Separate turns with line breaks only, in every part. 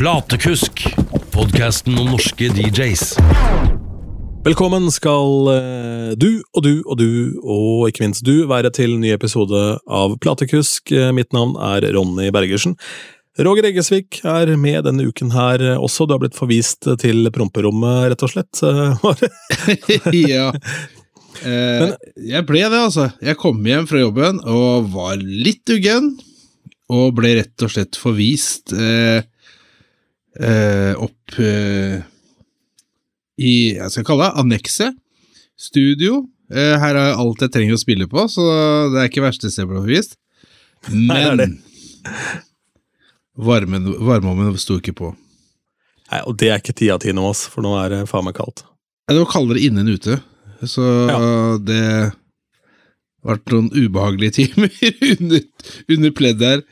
Platekusk, podkasten om norske DJs.
Velkommen skal eh, du og du og du, og ikke minst du, være til ny episode av Platekusk. Eh, Mitt navn er Ronny Bergersen. Roger Eggesvik er med denne uken her også. Du har blitt forvist til promperommet, rett og slett. Eh,
ja. Eh, jeg ble det, altså. Jeg kom hjem fra jobben og var litt uggen. Og ble rett og slett forvist eh, eh, opp eh, i jeg skal kalle det annekset. Studio. Eh, her er alt jeg trenger å spille på, så det er ikke verste stedet å ble
vist.
Men varmen, varmeovnen sto ikke på.
Nei, og det er ikke tida av ti nå, ass, for nå er det faen meg kaldt.
Det var kaldere inne enn ute, så
Ja.
det ble vært noen ubehagelige timer under, under pleddet her.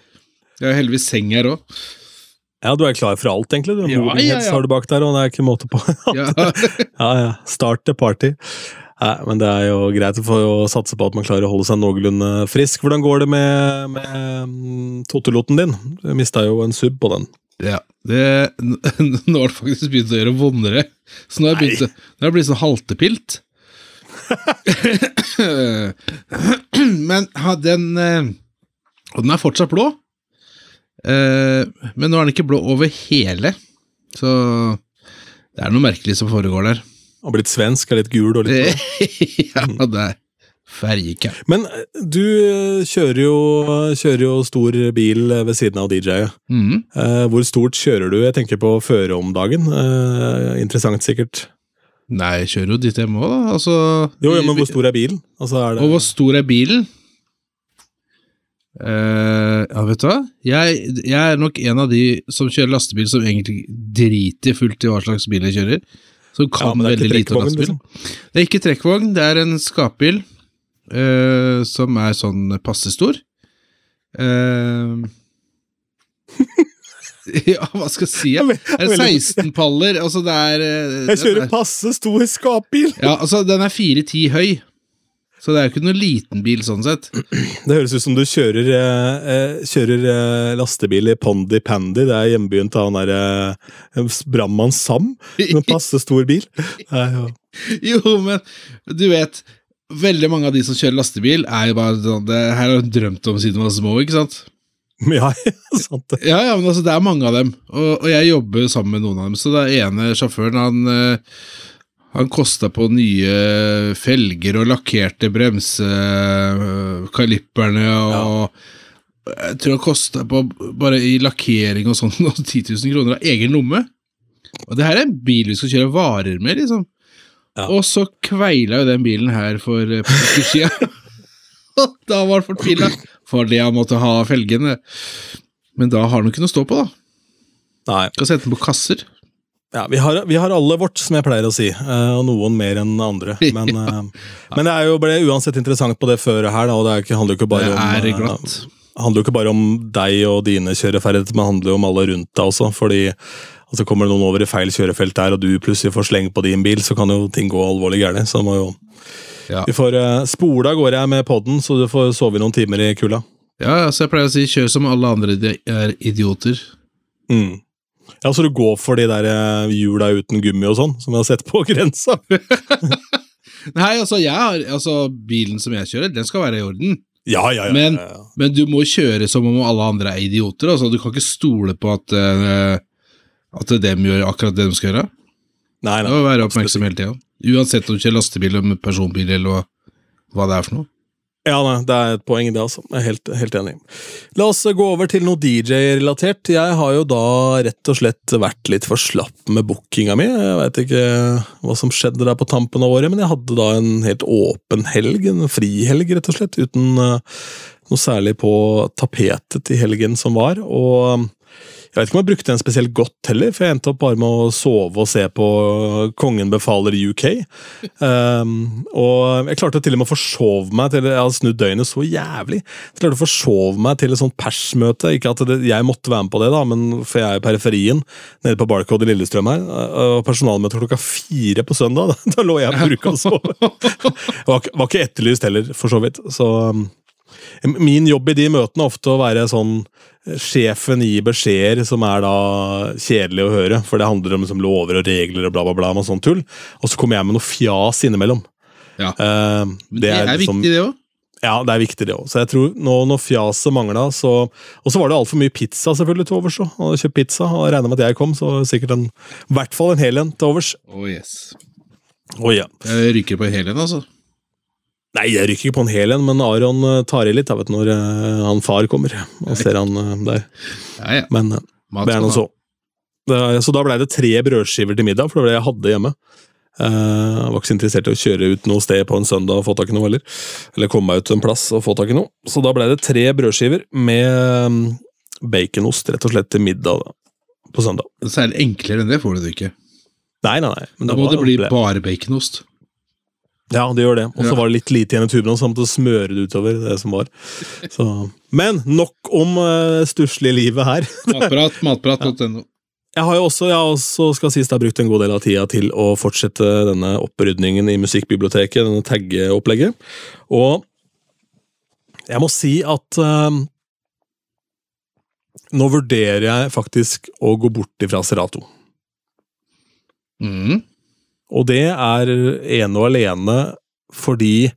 Jeg har heldigvis seng her òg.
Ja, du er klar for alt, egentlig. Du.
Ja, ja, ja.
har du bak der, og det er ikke måte på.
Ja.
Ja, ja. Start the party. Nei, men det er jo greit å å satse på at man klarer å holde seg noenlunde frisk. Hvordan går det med, med totteloten toteloten din? Du mista jo en sub på den.
ja. Det, nå har det faktisk begynt å gjøre vondere. Så nå har jeg begynt, nå har jeg blitt sånn haltepilt. Men den eh, Og den er fortsatt blå. Eh, Men nå er den ikke blå over hele. Så det er noe merkelig som foregår der.
Har blitt svensk, er litt gul og litt
ja, det er ferjecamp.
Men eh, du eh, kjører jo, kjører jo stor bil ved siden av DJ.
Mhm.
Eh, hvor stort kjører du? Jeg tenker på føre om dagen. Interessant, sikkert.
Nei, jeg kjører jo dit jeg må, da. Altså,
Jo, ja, men hvor stor er bilen? Altså, er det...
Og hvor stor er bilen? Eh, ja, vet du hva? Jeg, jeg er nok en av de som kjører lastebil som egentlig driter fullt i hva slags bil jeg kjører. Som
Ja,
kan
er
veldig lite om lastebil.
liksom.
Det er ikke trekkvogn, det er en skapbil uh, som er sånn passe stor. Uh, ja, hva skal jeg si? Ja? Det er 16 paller, altså det er
Jeg kjører
er-
passe stor skapbil!
Ja, altså den er 410 høy. Så det er jo ikke noen liten bil sånn sett.
Det høres ut som du kjører, eh, eh, kjører eh, lastebil i Pondi Pandy. Det er hjembyen til han derre eh, brannmann Sam. En passe stor bil. Nei, ja.
Jo, men du vet Veldig mange av de som kjører lastebil, er jo bare sånn det her har de drømt om siden de var små, ikke sant?
ja, sant det.
Ja, ja, men altså, det er mange av dem, og, og jeg jobber sammen med noen av dem. Så det ene sjåføren, han eh, Han kosta på nye felger og lakkerte bremsekalipperne og Jeg tror han kosta på bare i lakkering og sånn 10 000 kroner av egen lomme. Og det her er en bil vi skal kjøre varer med, liksom.
Ja.
Og så kveila jo den bilen her for et par siden. Og da var han fortvila fordi han måtte ha felgene. Men da har han ikke noe å stå på, da.
Nei.
Skal sette den på kasser.
Ja, vi har, vi har alle vårt, som jeg pleier å si, eh, og noen mer enn andre. Men, eh, men det er jo ble uansett interessant på det føret her, og det er ikke, handler jo ikke bare
Det
om eh, handler jo ikke bare om deg og dine kjøreferdigheter, men handler jo om alle rundt deg også. fordi altså Kommer det noen over i feil kjørefelt der, og du plutselig får sleng på din bil, så kan jo ting gå alvorlig gærent. Så må jo
Ja.
Vi får uh, spole av gårde med podden, så du får sove noen timer i kulda.
Ja, altså jeg pleier å si kjør som alle andre de er idioter.
Mm. Ja, så du går for de der eh, hjula uten gummi og sånn, som vi har sett på grensa?
Nei, altså, jeg har, altså bilen som jeg kjører, den skal være i orden.
Ja, ja, ja.
Men-. Men du må kjøre som om alle andre er idioter. Altså, du kan ikke stole på at, uh, at dem gjør akkurat det de skal gjøre.
Nei,
Du
nei.
må være oppmerksom hele tida. Uansett om du kjører lastebil eller personbil eller hva det er for noe.
Ja, det er et poeng, i det, altså. Jeg er helt, helt enig. La oss gå over til noe DJ-relatert. Jeg har jo da rett og slett vært litt for slapp med bookinga mi. Jeg veit ikke hva som skjedde der på tampen av året, men jeg hadde da en helt åpen helg, en frihelg, rett og slett, uten eh, noe særlig på tapetet i helgen som var. Og jeg vet ikke om jeg brukte den spesielt godt heller, for jeg endte opp bare med å sove og se på Kongen befaler UK. Um, og jeg klarte til og med å forsove meg til Jeg hadde snudd døgnet så jævlig. Jeg klarte å forsove meg til et sånt persmøte. Ikke at det, jeg måtte være med på det, da, men for jeg er i periferien, nede på Barcode i Lillestrøm her. Og personalmøte klokka fire på søndag. Da, da lå jeg på bruka og sov. Jeg var ikke etterlyst heller, for så vidt. Så um, Min jobb i de møtene er ofte å være sånn Sjefen gir beskjeder som er da kjedelig å høre, for det handler om liksom, lover og regler og bla, bla, bla. Og sånn tull. Og så kommer jeg med noe fjas innimellom.
Ja.
Uh,
Det er,
liksom-
viktig, det òg.
Ja, det er viktig, det òg. Så jeg tror nå når fjaset mangla, så Og så var det altfor mye pizza selvfølgelig til overs. Og kjøpt pizza, og regna med at jeg kom, så sikkert en, i hvert fall en hel en til overs.
Oh, yes.
Oh, ja.
Jeg ryker på en hel en, altså.
Nei, jeg rykker ikke på en hel en, men Aron eh, tar i litt jeg vet når eh, han far kommer. Og ser han eh, der.
Ja, ja.
Men det er
nå
så. Så da blei det tre brødskiver til middag, for det var det jeg hadde hjemme. Jeg var ikke så interessert i å kjøre ut noe sted på en søndag og få tak i noe heller. Eller komme meg ut en plass og få tak i noe. Så da blei det tre brødskiver med mm, baconost rett og slett til middag da, på søndag.
Særlig enklere enn det får du det ikke.
Nei, nei, nei. men
Da må
det,
det bli bare baconost.
Ja, det gjør det. Og så var det litt lite igjen i tuben, så han måtte smøre det utover. det som var. Så. Men nok om uh, stusslige livet her.
Matprat, matprat.no.
Jeg har jo også, jeg har også skal sies, har brukt en god del av tida til å fortsette denne opprydningen i musikkbiblioteket, denne taggeopplegget. Og jeg må si at uh, nå vurderer jeg faktisk å gå bort ifra Serato.
Mm.
Og det er ene og alene fordi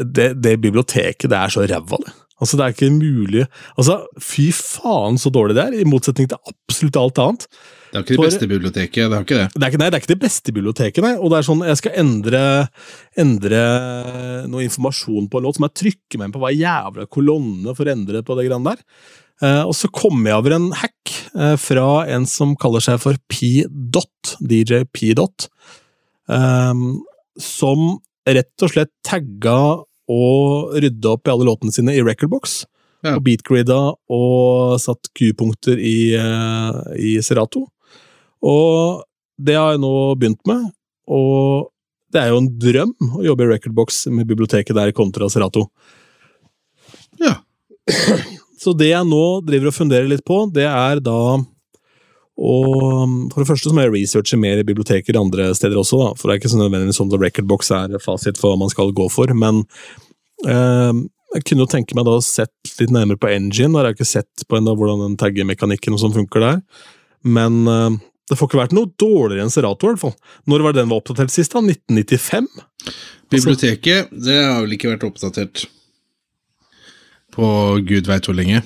det, det biblioteket, det er så ræva, det. Altså, det er ikke mulig Altså, fy faen så dårlig det er, i motsetning til absolutt alt annet.
Det er ikke det
For-
beste biblioteket. det er ikke det.
Det er ikke, nei, det er ikke det beste biblioteket, nei. Og det er sånn, jeg skal endre, endre noe informasjon på en låt, som jeg trykker meg inn på hver jævla kolonne for å endre på det greiene der. Eh, og så kom jeg over en hack eh, fra en som kaller seg for P-Dot, DJ P-Dot, eh, som rett og slett tagga og rydda opp i alle låtene sine i Recordbox.
Ja.
Og beatgrida og satt Q-punkter i, eh, i Serato. Og det har jeg nå begynt med, og det er jo en drøm å jobbe i Recordbox med biblioteket der kontra Serato.
Ja.
Så det jeg nå driver og funderer litt på, det er da og For det første så må jeg researche mer i biblioteker andre steder også, da, for det er ikke så nødvendigvis sånn at Recordbox er fasit for hva man skal gå for, men eh, jeg kunne jo tenke meg da å sett litt nærmere på Engine, har jeg ikke sett på enda hvordan den taggemekanikken og sånn funker der, men eh, det får ikke vært noe dårligere enn Serato, i hvert fall. Når var den var oppdatert sist? da? 1995?
Biblioteket det har vel ikke vært oppdatert på gud veit hvor lenge.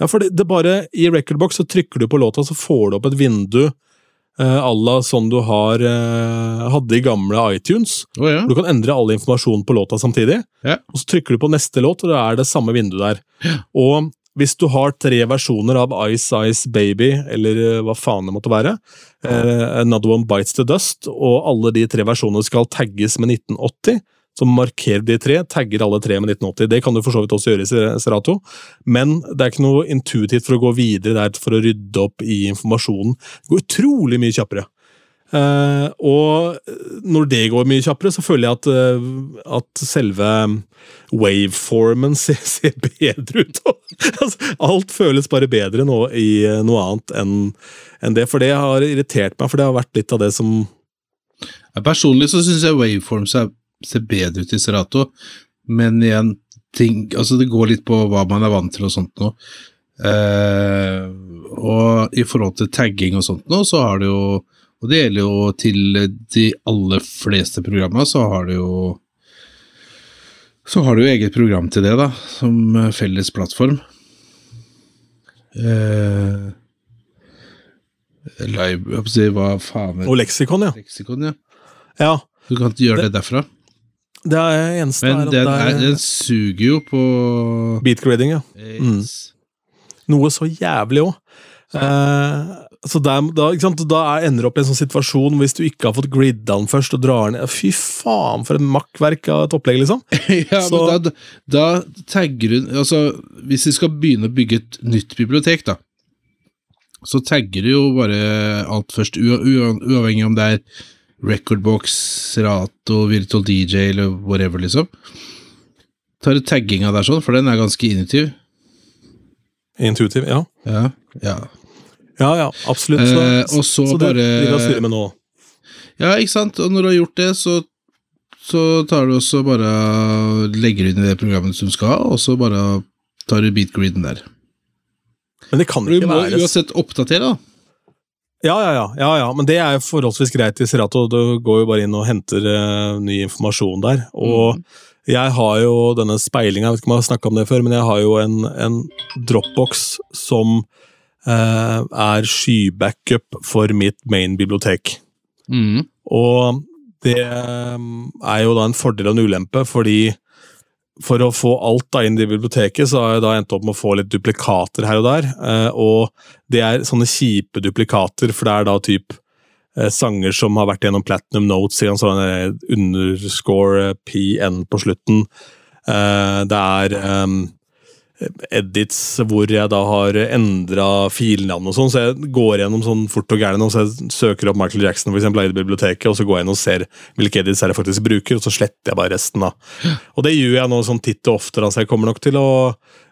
Ja, for det, det bare I Recordbox så trykker du på låta, så får du opp et vindu eh, à la sånn du har, eh, hadde i gamle iTunes.
Oh, ja.
Du kan endre all informasjon på låta samtidig,
Ja.
og så trykker du på neste låt, og da er det samme vindu der. Og hvis du har tre versjoner av Ice Ice Baby, eller eh, hva faen det måtte være, eh, Another One Bites the Dust, og alle de tre versjonene skal tagges med 1980, så marker de tre, tagger alle tre med 1980. Det kan du for så vidt også gjøre i Serato, men det er ikke noe intuitivt for å gå videre der for å rydde opp i informasjonen. Det går utrolig mye kjappere. Uh, og når det går mye kjappere, så føler jeg at, uh, at selve waveformen ser, ser bedre ut. altså, alt føles bare bedre nå i eh, noe annet enn en det, for det har irritert meg, for det har vært litt av det som
Personlig så syns jeg waveforms er, ser bedre ut i Serato, men igjen ting, altså Det går litt på hva man er vant til og sånt nå. Eh, og i forhold til tagging og sånt nå, så har det jo Og det gjelder jo til de aller fleste programmer, så har det jo så har du jo eget program til det, da, som felles plattform. Eh, live, hva faen er
Og leksikon, ja.
Leksikon, ja.
ja.
Du kan ikke gjøre det, derfra.
Det er eneste
Men
er
den, er,
er
den suger jo på
beatgrading, ja. Mm. Noe så jævlig òg. Eh, så der, da, ikke sant? da er, ender du opp i en sånn situasjon hvis du ikke har fått gridda den først og drar ned Fy faen, for et makkverk av et opplegg, liksom.
ja,
Så-
men da, da tagger du Altså, hvis vi skal begynne å bygge et nytt bibliotek, da, så tagger du jo bare alt først, ua- ua- uavhengig om det er Recordbox, rato, Virtual DJ eller whatever, liksom. Tar du tagginga der sånn, for den er ganske intuitiv.
Intuitiv, ja.
Ja, ja.
Ja, ja, absolutt. Så,
Eh, og så
så det
bare-
vi styre med nå.
Ja, ikke sant? Og når du har gjort det, så, så tar du også bare legger du inn i det programmet som du skal ha, og så bare tar du beatgreeden der.
Men det kan
Du
ikke
må
være
uansett oppdatere, da.
Ja, ja, ja, ja, ja, men det er jo forholdsvis greit i Serato. Du går jo bare inn og henter uh, ny informasjon der. Og jeg har jo denne speilinga, jeg vet ikke om jeg har snakka om det før, men jeg har jo en, en Dropbox som uh, er skybackup for mitt main-bibliotek.
Mm.
Og det eh, er jo da en fordel og en ulempe, fordi for å få alt da inn i biblioteket, så har jeg da endt opp med å få litt duplikater her og der. eh, Og det er sånne kjipe duplikater, for det er da typ eh, sanger som har vært gjennom Platinum Notes, en sånn underscore eh, PN på slutten. Det er eh, edits hvor jeg da har endra filnavn og sånn, så jeg går gjennom sånn fort og gærent, så jeg søker opp Michael Jackson for eksempel, i biblioteket, og så går jeg inn og ser hvilke edits jeg faktisk bruker, og så sletter jeg bare resten. da. Og det gjør jeg nå sånn titt og ofte, altså så jeg kommer nok til å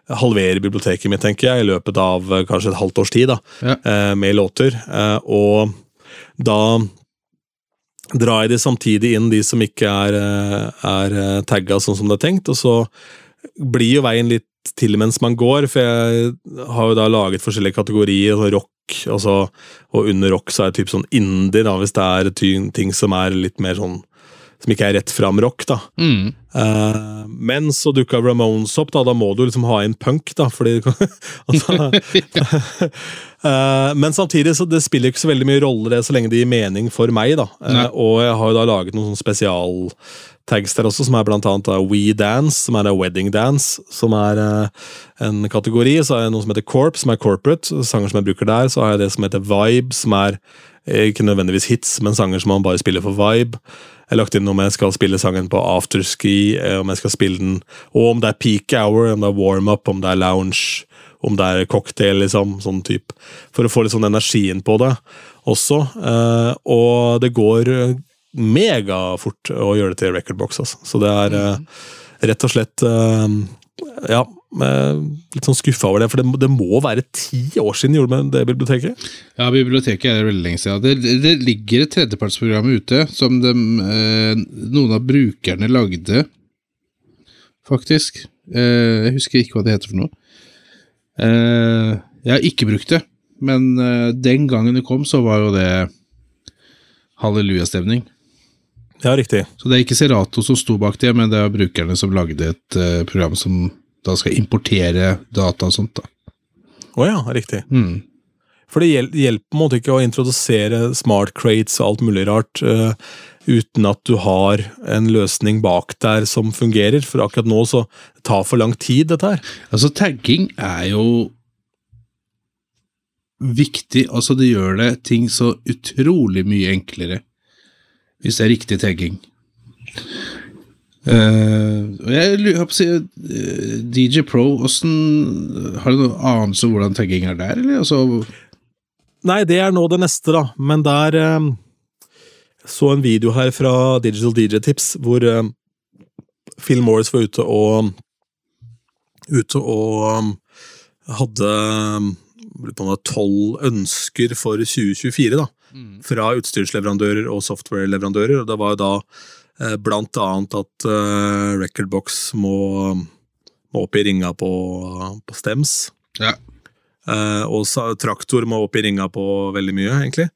halvere biblioteket mitt, tenker jeg, i løpet av eh, kanskje et halvt års tid, da,
Ja.
eh, med låter. Eh, Og da drar jeg de samtidig inn, de som ikke er, er tagga sånn som det er tenkt, og så blir jo veien litt til mens man går, for jeg har jo da laget forskjellige kategorier, altså rock, altså, og under rock så er det typ sånn indie, da, hvis det er ting som er litt mer sånn som ikke er rett fram rock, da.
Mm.
Uh, men så dukka Ramones opp, da. Da må du liksom ha inn punk, da, fordi altså, uh, Men samtidig så det spiller ikke så veldig mye rolle det, så lenge det gir mening for meg. da.
Uh,
og jeg har jo da laget noen sånne spesialtags der også, som er blant annet We Dance, som er Wedding Dance, som er eh, en kategori. Så har jeg noe som heter Corp, som er corporate, sanger som jeg bruker der. Så har jeg det som heter Vibe, som er eh, ikke nødvendigvis hits, men sanger som man bare spiller for vibe. Jeg har lagt inn om jeg skal spille sangen på afterski, eh, om jeg skal spille den Og om det er peak hour, om det er warm-up, om det er lounge, om det er cocktail, liksom. Sånn type. For å få litt sånn energien på det også. Og det går megafort å gjøre det til recordbox, altså. Så det er eh, rett og slett eh, Ja, eh, litt sånn skuffa over det, for det, det må være ti år siden gjorde med det biblioteket.
Ja, biblioteket er veldig lenge siden. Det, det ligger et tredjepartsprogram ute som de, noen av brukerne lagde, faktisk. Jeg husker ikke hva det heter for noe. Jeg har ikke brukt det, men den gangen det kom, så var jo det hallelujastemning.
Ja, riktig.
Så det er ikke Serato som sto bak det, men det er brukerne som lagde et uh, program som da skal importere data og sånt. da.
Å ja, riktig.
Mm.
For det hjel- hjelper på en måte ikke å introdusere smart crates og alt mulig rart uh, uten at du har en løsning bak der som fungerer. For akkurat nå så tar for lang tid, dette her.
Altså, tagging er jo viktig. Altså, det gjør det ting så utrolig mye enklere hvis det er riktig tagging. Uh, jeg lurer på å si eh, DJ Pro, åssen Har du noen anelse om hvordan tagging er der, eller? Altså,
Nei, det er nå det neste, da. Men der eh, så en video her fra Digital DJ Tips hvor eh, Phil Morris var ute og Ute og um, hadde um, tolv ønsker for 2024, da. Fra utstyrsleverandører og softwareleverandører. Og det var jo da eh, blant annet at eh, Recordbox må, må opp i ringa på, på Stems.
ja.
Eh, og traktor må opp i ringa på veldig mye, egentlig.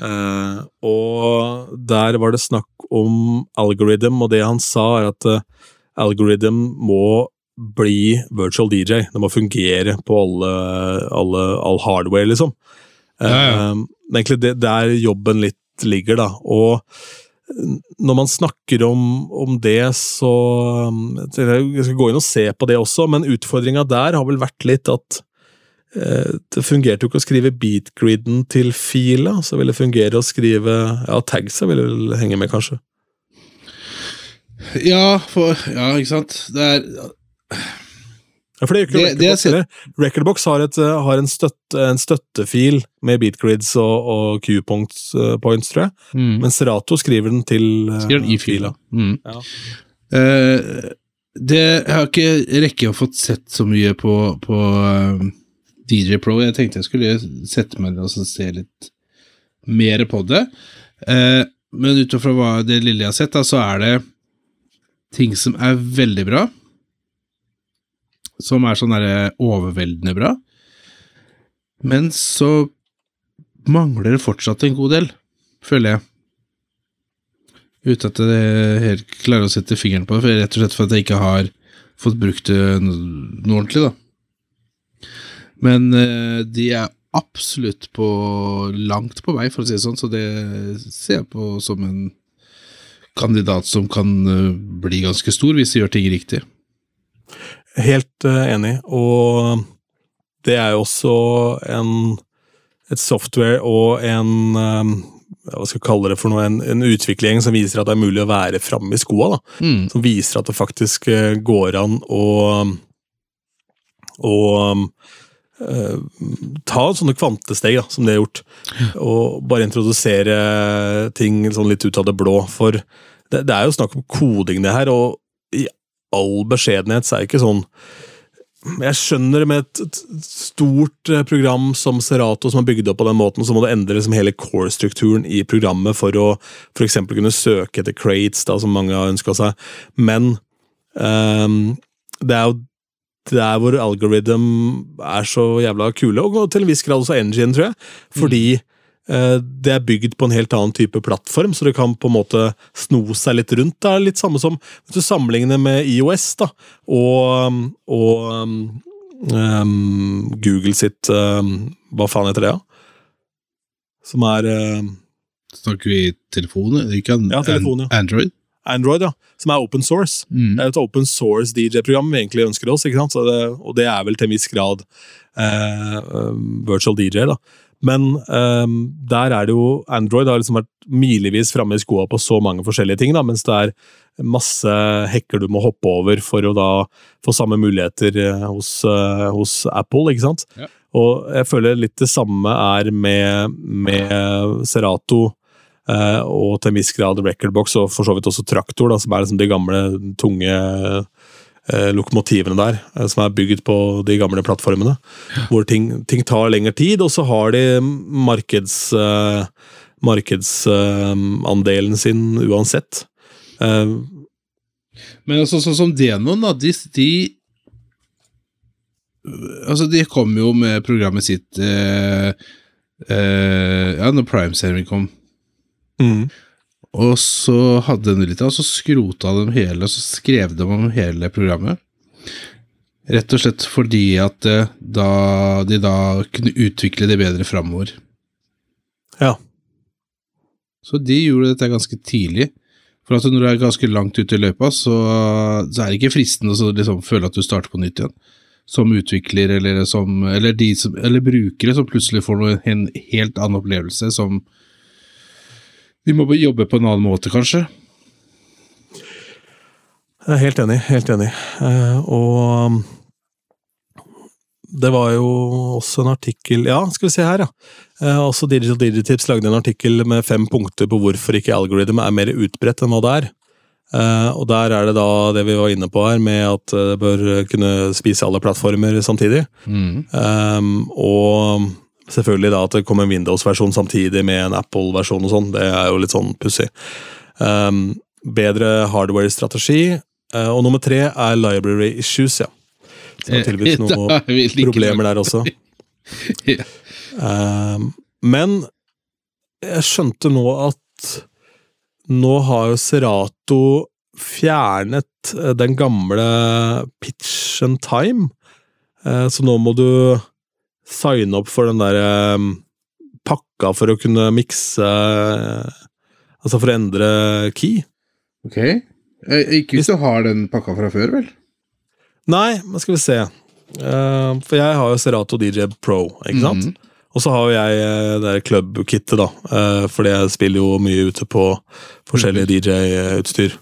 Eh, og der var det snakk om algorithm, og det han sa, er at algorithm må bli virtual DJ. Det må fungere på alle, alle, all hardware, liksom.
Ja, ja.
Eh, men egentlig det der jobben litt ligger, da. Og når man snakker om, om det, så Jeg skal gå inn og se på det også, men utfordringa der har vel vært litt at eh, det fungerte jo ikke å skrive beatgriden til fila, så ville det fungere å skrive Ja, tagsa vil vel henge med, kanskje.
Ja, for, ja, ikke sant. Det er
Ja, for det gjør ikke
Det- det
Recordbox heller. Recordbox har, et, eh, har en, støtte, en støttefil med beatgrids og, og Q-points, eh, points, tror jeg.
mm.
Men Serato skriver den til eh,
Skriver den i fila. Mm.
Ja.
Uh, det, jeg har ikke rekke å fått sett så mye på, på uh, DJ Pro. Jeg tenkte jeg skulle sette meg ned og se litt mer på det. Uh, men ut ifra det lille jeg har sett, da, så er det ting som er veldig bra. Som er sånn derre overveldende bra. Men så mangler det fortsatt en god del, føler jeg. Uten at jeg helt klarer å sette fingeren på det, rett og slett for at jeg ikke har fått brukt det noe ordentlig, da. Men eh, de er absolutt på langt på vei, for å si det sånn, så det ser jeg på som en kandidat som kan eh, bli ganske stor hvis de gjør ting riktig.
Helt uh, enig, og det er jo også en, et software og en um, hva skal jeg kalle det for noe, en, en, utvikling som viser at det er mulig å være framme i skoa. Mm. Som viser at det faktisk uh, går an å, å uh, ta sånne kvantesteg da, som det er gjort. Og bare introdusere ting sånn litt ut av det blå. For det, det er jo snakk om koding, det her. og all beskjedenhet så er det ikke sånn jeg skjønner det med et, stort eh, program som Serato som er bygd opp på den måten, så må det endre liksom hele core-strukturen i programmet for å f.eks. kunne søke etter crates, da, som mange har ønska seg. Men um, det er jo der hvor algorithm er så jævla kule, og til en viss grad også engine, tror jeg. Fordi mm. Eh, det er bygd på en helt annen type plattform, så det kan på en måte sno seg litt rundt. Det er litt samme som hvis du sammenligner med IOS da, og, og um, Google sitt um, Hva faen heter det, da? Som er um,
Snakker vi telefoner? Ikke an
ja, telefon, ja.
Android?
Android, ja. Som er open source. Mm. Det er et open source DJ-program vi egentlig ønsker oss? Det, og det er vel til en viss grad eh, virtual DJ. da. Men um, der er det jo Android har liksom vært milevis framme i skoa på så mange forskjellige ting, da, mens det er masse hekker du må hoppe over for å da få samme muligheter eh, hos, uh, hos Apple, ikke sant? Ja. Og jeg føler litt det samme er med, med Serato. Uh, og til en viss grad Recordbox, og for så vidt også Traktor, da, som er liksom de gamle, tunge lokomotivene der, eh, som er bygd på de gamle plattformene. Ja. Hvor ting, ting, tar lengre tid, og så har de markeds, uh, markedsandelen sin uansett. Uh,
Men altså, sånn som Denon, da, de, de Altså, de kom jo med programmet sitt eh, eh, Ja, når Prime-serien kom. Mm. Og så hadde de litt, og så skrota de hele, og så skrev de om hele programmet. Rett og slett fordi at eh, da, de da kunne utvikle det bedre framover.
Ja.
Så de gjorde dette ganske tidlig. For at når du er ganske langt ute i løypa, så, så er det ikke fristende å liksom føle at du starter på nytt igjen. Som utvikler, eller, som, eller, som, eller brukere som plutselig får noe, en helt annen opplevelse som de må jobbe på en annen måte, kanskje?
Jeg er helt enig. Helt enig. Eh, og det var jo også en artikkel Ja, skal vi se her, ja. Eh, også Digital Digitips lagde en artikkel med fem punkter på hvorfor ikke algorithm er mer utbredt enn hva det er. Eh, og der er det da det vi var inne på her, med at det bør kunne spise alle plattformer samtidig. Mm. Um, og Selvfølgelig da at det kommer en Windows-versjon samtidig med en Apple-versjon og sånn, det er jo litt sånn pussig. Um, bedre hardware-strategi. Uh, og nummer tre er library issues, ja. Så det er tydeligvis noen problemer der også. ja. um, men jeg skjønte nå at nå har jo Serato fjernet eh, den gamle pitch and time, uh, så nå må du signe opp for den der um, pakka for å kunne mikse Altså for å endre key.
Ok. Eh, ikke hvis du har den pakka fra før, vel?
Nei, men skal vi se. Uh, for jeg har jo Serato DJ Pro, ikke sant? Mm. Og så har jo jeg uh, det der klubbkittet, da. Uh, fordi jeg spiller jo mye ute på forskjellige mm. DJ-utstyr.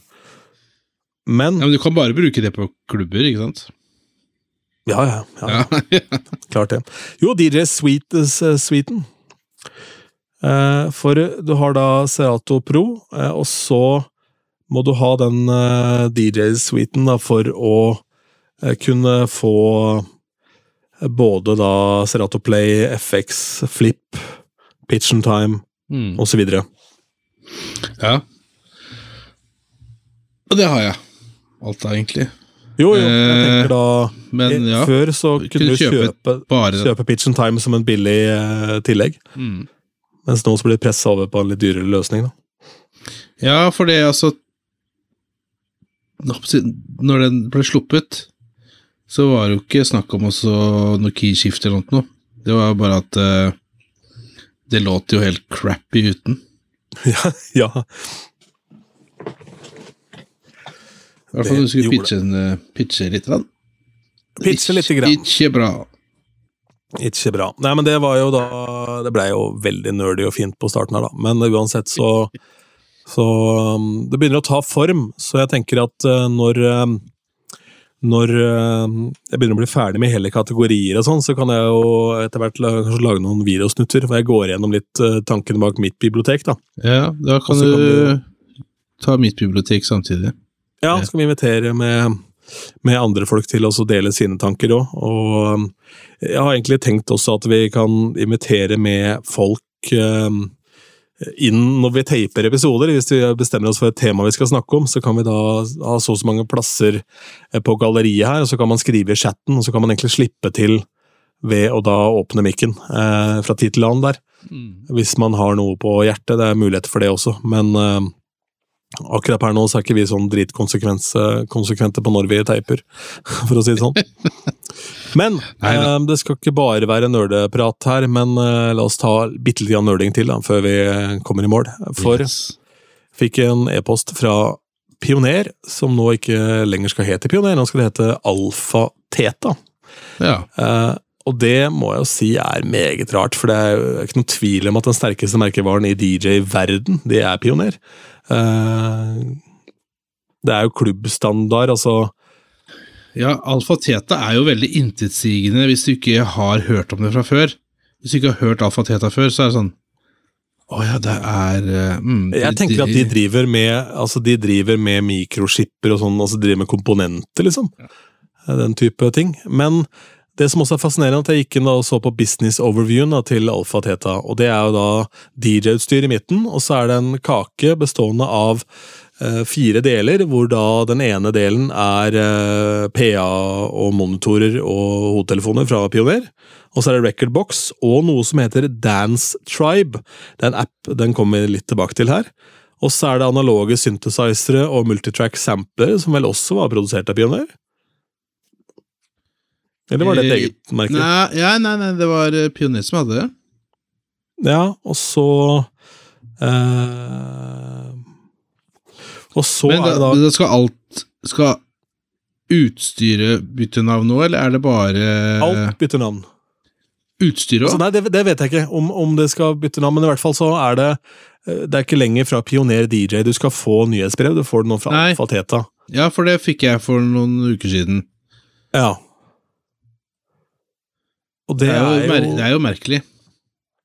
Men
Ja, Men du kan bare bruke det på klubber, ikke sant?
Ja, ja. ja. ja. Klart det. Jo, DJ Sweet, uh, Sweeten. Uh, for du har da Serato Pro, uh, og så må du ha den DJ-suiten for å kunne få både da Serato Play, FX, Flip, Pitch and Time mm. osv.
Ja. Og det har jeg. alt da, egentlig.
Jo, jo, jeg
Eh,
tenker da
Men ja.
Før så kunne du
kjøpe
kjøpe,
bare
kjøpe Pitch and Time som en billig eh, tillegg.
Mm.
Mens nå så blir det pressa over på en litt dyrere løsning. da.
Ja, for det altså Når den ble sluppet, så var det jo ikke snakk om også noe keyskifte eller noe. Det var bare at eh, det låt jo helt crappy uten.
ja, ja.
I hvert fall du skulle pitche, en, eh, pitche litt. Grann.
Pitche lite grann.
Ikke bra.
Ikke bra. Nei, men det var jo da Det blei jo veldig nerdy og fint på starten her, da. Men uansett så Så um, Det begynner å ta form, så jeg tenker at uh, når um, når um, jeg begynner å bli ferdig med hele kategorier og sånn, så kan jeg jo etter hvert kanskje lage noen videosnutter, hvor jeg går gjennom litt uh, tankene bak mitt bibliotek, da.
Ja, da kan
du, kan
du ta mitt bibliotek samtidig.
Ja,
så
skal vi invitere med, med andre folk til å dele sine tanker òg. Og um, jeg har egentlig tenkt også at vi kan invitere med folk um, inn når vi taper episoder. Hvis vi bestemmer oss for et tema vi skal snakke om, så kan vi da ha så og så mange plasser eh, på galleriet her, og så kan man skrive i chatten, og så kan man egentlig slippe til ved å da åpne mikken eh, fra tid til annen der. Hvis man har noe på hjertet. Det er muligheter for det også, men eh, akkurat per nå så er ikke vi sånn dritkonsekvente på når vi teiper, for å si det sånn. Men
Nei,
eh, det skal ikke bare være nerdeprat her, men eh, la oss ta bitte litt nerding til da, før vi kommer i mål. For
Yes.
fikk en e-post fra Pioner, som nå ikke lenger skal hete Pioner, nå skal det hete Alfa Teta.
Ja.
Eh, og det må jeg jo si er meget rart, for det er jo ikke noen tvil om at den sterkeste merkevaren i DJ-verden, det er Pioner. Eh, det er jo klubbstandard, altså
ja, Alfa Teta er jo veldig intetsigende hvis du ikke har hørt om det fra før. Hvis du ikke har hørt Alfa Teta før, så er det sånn Å ja, det er mm, de,
Jeg tenker at de driver med altså de driver med mikroskipper og sånn, altså driver med komponenter, liksom. Den type ting. Men det som også er fascinerende, er at jeg gikk inn og så på business overviewen da, til Alfa Teta, og det er jo da DJ-utstyr i midten, og så er det en kake bestående av eh, fire deler, hvor da den ene delen er eh, PA og monitorer og hodetelefoner fra Pioner. Og så er det Recordbox og noe som heter Dance Tribe. Det er en app, den kommer litt tilbake til her. Og så er det analoge synthesizere og multitrack samplere, som vel også var produsert av Pioner? Eller var det et
Eh,
eget merke?
Nei, ja, nei, nei, det var eh, Pioner som hadde det.
Ja, og så eh, Og så
Men
er
da,
det da
da skal alt Skal utstyret bytte navn nå, eller er det bare
Alt bytter navn.
utstyret
Altså, nei, det, det vet jeg ikke om, om det skal bytte navn, men i hvert fall så er det eh, Det er ikke lenger fra Pioner DJ du skal få nyhetsbrev, du får det nå fra
Nei. Ja, for det fikk jeg for noen uker siden.
Ja. Og det,
Det er jo,
er jo
det er jo merkelig.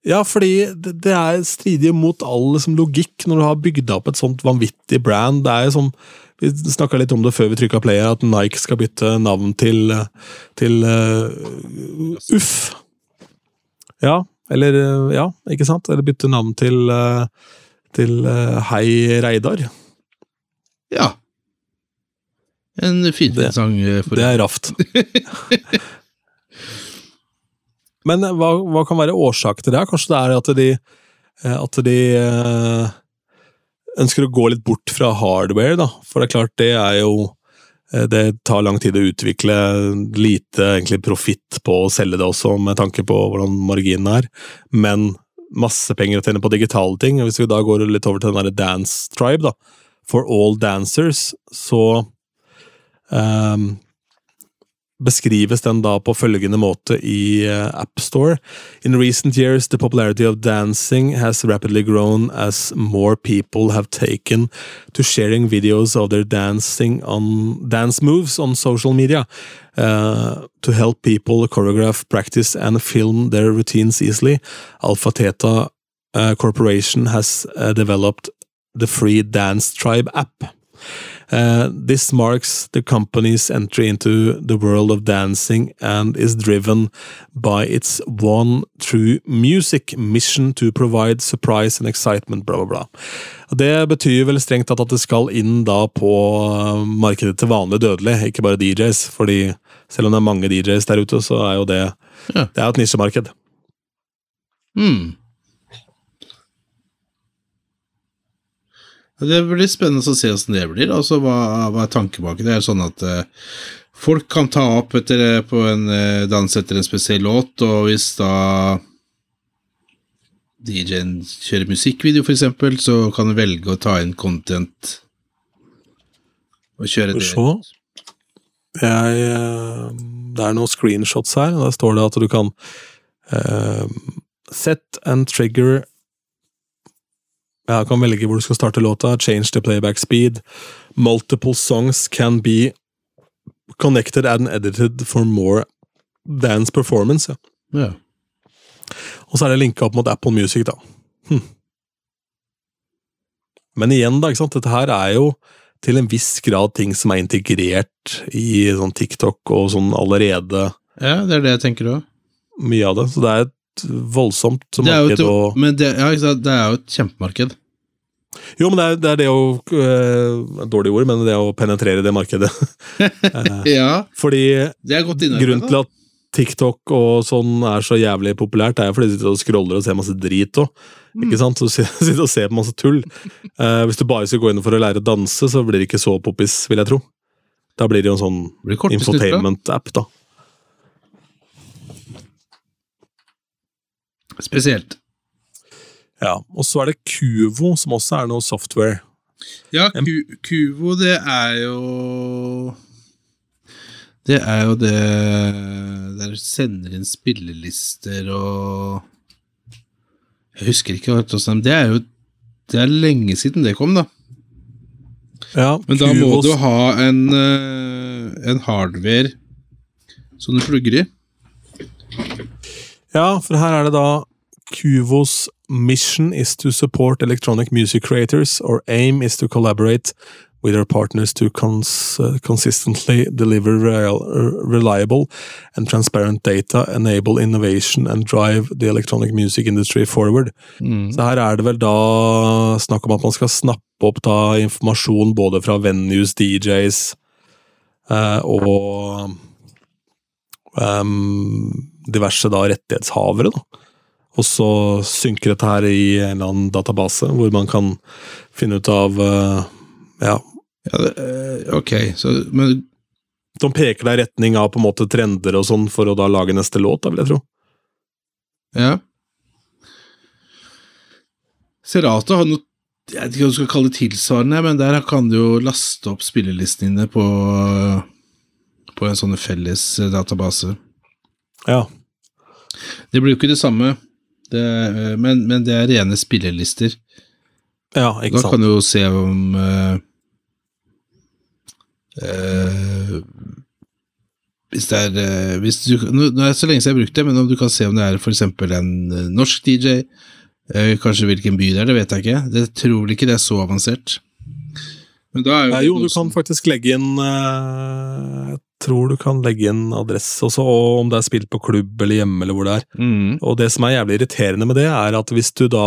Ja, fordi det, det er stridig mot all liksom, logikk når du har bygd opp et sånt vanvittig brand. Det er jo som Vi snakka litt om det før vi trykka play, at Nike skal bytte navn til, til uh, Uff. Ja, eller Ja, ikke sant? Eller bytte navn til, uh, til uh, Hei Reidar.
Ja. En finfin sang eh, for
Det er raft. Men eh, hva, hva kan være årsaken til det? Kanskje det er at de, eh, at de eh, ønsker å gå litt bort fra hardware, da. For det er klart, det er jo Det tar lang tid å utvikle, lite egentlig profitt på å selge det også, med tanke på hvordan marginen er. Men masse penger å tjene på digitale ting. og Hvis vi da går litt over til den der Dance Tribe, da. For all dancers, så Ehm, beskrives den da på følgende måte i uh, App Store. In recent years, the popularity of dancing has rapidly grown as more people have taken to sharing videos of their dancing on dance moves on social media uh, to help people choreograph, practice, and film their routines easily. Alpha Theta uh, Corporation has developed the free Dance Tribe app. Uh, this marks the company's entry into the world of dancing and is driven by its one true music mission to provide surprise and excitement, bla, bla, bla. Det betyr vel strengt tatt at det skal inn da på uh, markedet til vanlige dødelige, ikke bare DJs. fordi selv om det er mange DJs der ute, så er jo det,
Ja.
det er et nisjemarked.
Hmm. Det blir spennende å se hvordan det blir. Altså, hva, hva er tanken bak det? Er sånn at uh, folk kan ta opp etter, på en uh, dans etter en spesiell låt, og hvis da DJ-en kjører musikkvideo, eksempel, så kan du velge å ta inn content og kjøre det.
se. Jeg, eh, det er noen screenshots her. Der står det at du kan uh, set and trigger Jeg kan velge hvor du skal starte låta. Change the playback speed. Multiple songs can be connected and edited for more dance performance. Ja.
Ja.
Og så er det linka opp mot Apple Music, da. Hm. Men igjen, da, ikke sant? dette her er jo til en viss grad ting som er integrert i sånn TikTok og sånn allerede,
ja, det er det jeg tenker òg.
mye av det. Så det er et voldsomt
jo
marked
et,
og
men det, ja, det er jo et kjempemarked.
Jo, men det er det, er det å øh, Dårlig ord, men det å penetrere det markedet.
Ja,
Fordi
er
grunnen til at TikTok og sånn er så jævlig populært, er fordi de sitter og scroller og ser masse drit òg. Ikke sant? Så sitter og ser på masse tull. Uh, hvis du bare skal gå inn for å lære å danse, så blir det ikke så poppis, vil jeg tro. Da blir det jo en sånn infotainment-app, da.
Spesielt.
Ja, Og så er det Kuvo, som også er noe software.
Ja, Ku- Kuvo, det er jo Det er jo det Der sender inn spillelister og Jeg husker ikke det er. Det er jo Det er lenge siden det kom, da.
Ja,
Men da må du ha en, eh, en hardware som du plugger i.
Ja, for her er det da Kuvos mission is to support electronic music creators. or aim is to collaborate with our partners to cons uh, consistently deliver real, reliable and transparent data, enable innovation and drive the electronic music industry forward. Så her er det vel da snakk om at man skal snappe opp da informasjon både fra venues, DJs eh, og ehm, diverse da rettighetshavere. da. Og så synker dette her i en eller annen database, hvor man kan finne ut av eh, Ja,
Ja, det, eh, ok, så Men
som peker deg i retning av på en måte trender og sånn, for å da lage neste låt, da vil jeg tro.
Ja. Serato har noe Jeg vet ikke hva du skal kalle det tilsvarende, men der kan du jo laste opp spillelistene dine på, på en sånn felles eh, database.
Ja.
Det blir jo ikke det samme, det, eh, men, men det er rene spillelister.
ja, ikke
Da
sant.
kan du jo se om uh, uh, Hvis det er hvis du, nå, er det så lenge siden jeg har brukt det, men om du kan se om det er for eksempel en norsk DJ, kanskje hvilken by det er, det vet jeg ikke. Det tror vel ikke det er så avansert. Men da er jo, Nei,
jo, du kan faktisk legge inn Jeg tror du kan legge inn adresse også, og om det er spilt på klubb eller hjemme, eller hvor det er.
Mm.
Og det som er jævlig irriterende med det, er at hvis du da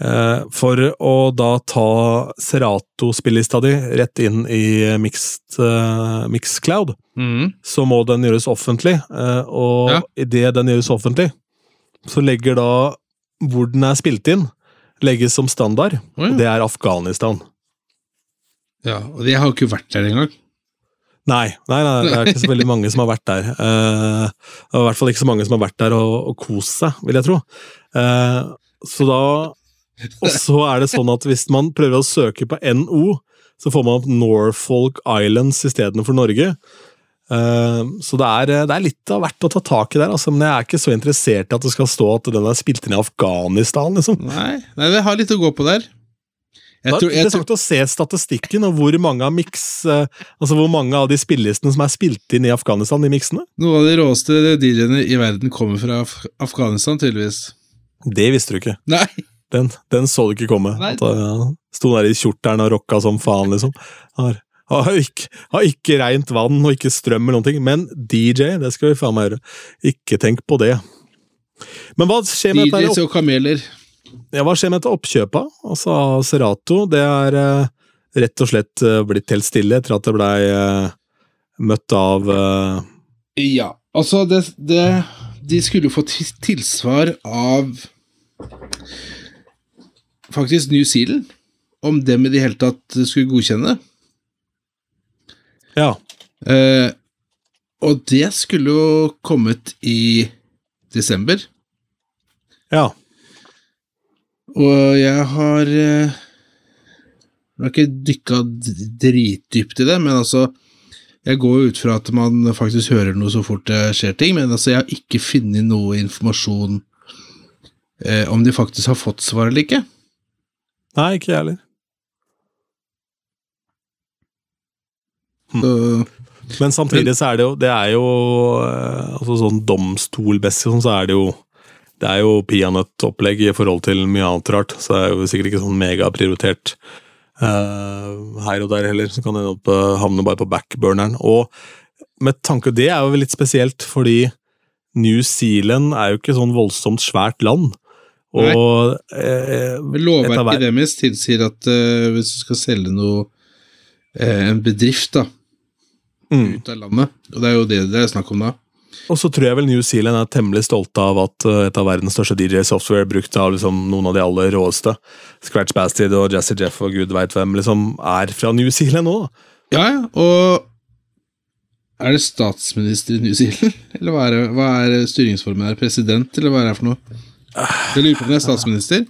eh, For å da ta Serato-spillelista di rett inn i Mixed, eh, Mixcloud,
mm.
så må den gjøres offentlig. eh, og
Ja.
idet den gjøres offentlig, så legger da hvor den er spilt inn, legges som standard.
Oh, ja.
Og det er Afghanistan.
ja, og jeg har jo ikke vært der engang.
Nei, nei, nei, det er ikke så veldig mange som har vært der. Det og I hvert fall ikke så mange som har vært der og, og kost seg, vil jeg tro. Uh, så da Og så er det sånn at hvis man prøver å søke på NO, så får man opp Norfolk Islands istedenfor Norge. Uh, så det er, det er litt av hvert å ta tak i der, altså, men jeg er ikke så interessert i at det skal stå at den er spilt inn i Afghanistan, liksom.
Nei, nei, det har litt å gå på der. Jeg
Det er interessant å se statistikken, og hvor mange av mix, eh, altså hvor mange av de spillelistene som er spilt inn i Afghanistan, de miksene.
noen av de råeste DJ-ene i verden kommer fra Af Afghanistan, tydeligvis.
Det visste du ikke.
Nei!
Den, den så du ikke komme.
Nei.
At, ja, sto der i kjortelen og rocka som faen, liksom. Har, Har ikke, har ikke rent vann og ikke strøm eller noen ting. Men DJ, det skal vi faen meg gjøre. Ikke tenk på det. Men hva skjer med dette,
DJs og kameler.
Ja, hva skjer med dette oppkjøpet? Altså, Serato, det er eh, rett og slett eh, blitt helt stille etter at det blei eh, møtt av eh,
Ja, altså det, det De skulle jo få tilsvar av faktisk New Zealand. Om dem i det hele tatt skulle godkjenne.
Ja.
Eh, og det skulle jo kommet i desember.
Ja.
Og jeg har eh, Jeg har ikke dykka dritdypt i det, men altså Jeg går jo ut fra at man faktisk hører noe så fort det skjer ting, men altså jeg har ikke funnet noe informasjon eh, om de faktisk har fått svar eller ikke.
Nei, ikke jeg heller.
Hm.
Men samtidig så er det jo Det er jo eh, altså sånn domstolmessig sånn, så er det jo Det er jo peanøttopplegg i forhold til mye annet rart, så det er jo sikkert ikke sånn megaprioritert uh, her og der heller. Så kan det det havne bare på backburneren. Og med tanke Det er jo litt spesielt, fordi New Zealand er jo ikke sånn voldsomt svært land. Og eh,
lovverket deres tilsier at uh, hvis du skal selge noe uh, En bedrift da,
mm.
ut av landet, og det er jo det det er snakk om da
Og så tror jeg vel New Zealand er temmelig stolte av at uh, et av verdens største DJ-software, brukt av liksom noen av de aller råeste, Scratch Bastid og Jazzy Jeff og gud veit hvem, liksom er fra New Zealand nå.
Ja, ja, og Er det statsminister i New Zealand? Eller hva er, det, hva er styringsformen her? President, eller hva er det for noe? Jeg lurer på om det er statsminister.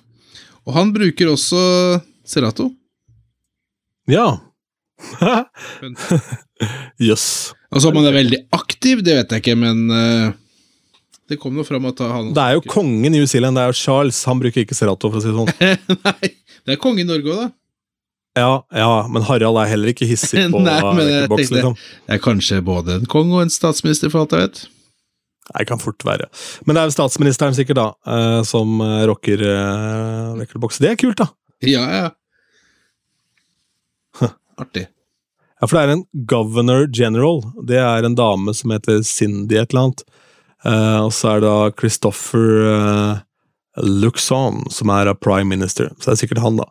Og han bruker også Serato.
Ja. Jøss.
Altså om han er veldig aktiv, det vet jeg ikke, men uh, det kom nå fram at han
Det er jo kongen i New Zealand, det er jo Charles. Han bruker ikke Serato, for å si det sånn.
Nei, det er konge i Norge òg, da.
Ja, ja, men Harald er heller ikke hissig på
Nei, men jeg
Rekordbox, liksom.
Det er kanskje både en konge og en statsminister, for alt jeg vet.
Nei, kan fort være. Men det er jo statsministeren sikkert, da, eh, som eh, rocker uh. Det er kult, da.
Ja, ja. Artig.
Ja, for det er en governor general. Det er en dame som heter Cindy et eller annet. Eh, og så er det da Christopher uh, Luxon, som er prime minister. Så det er sikkert han, da.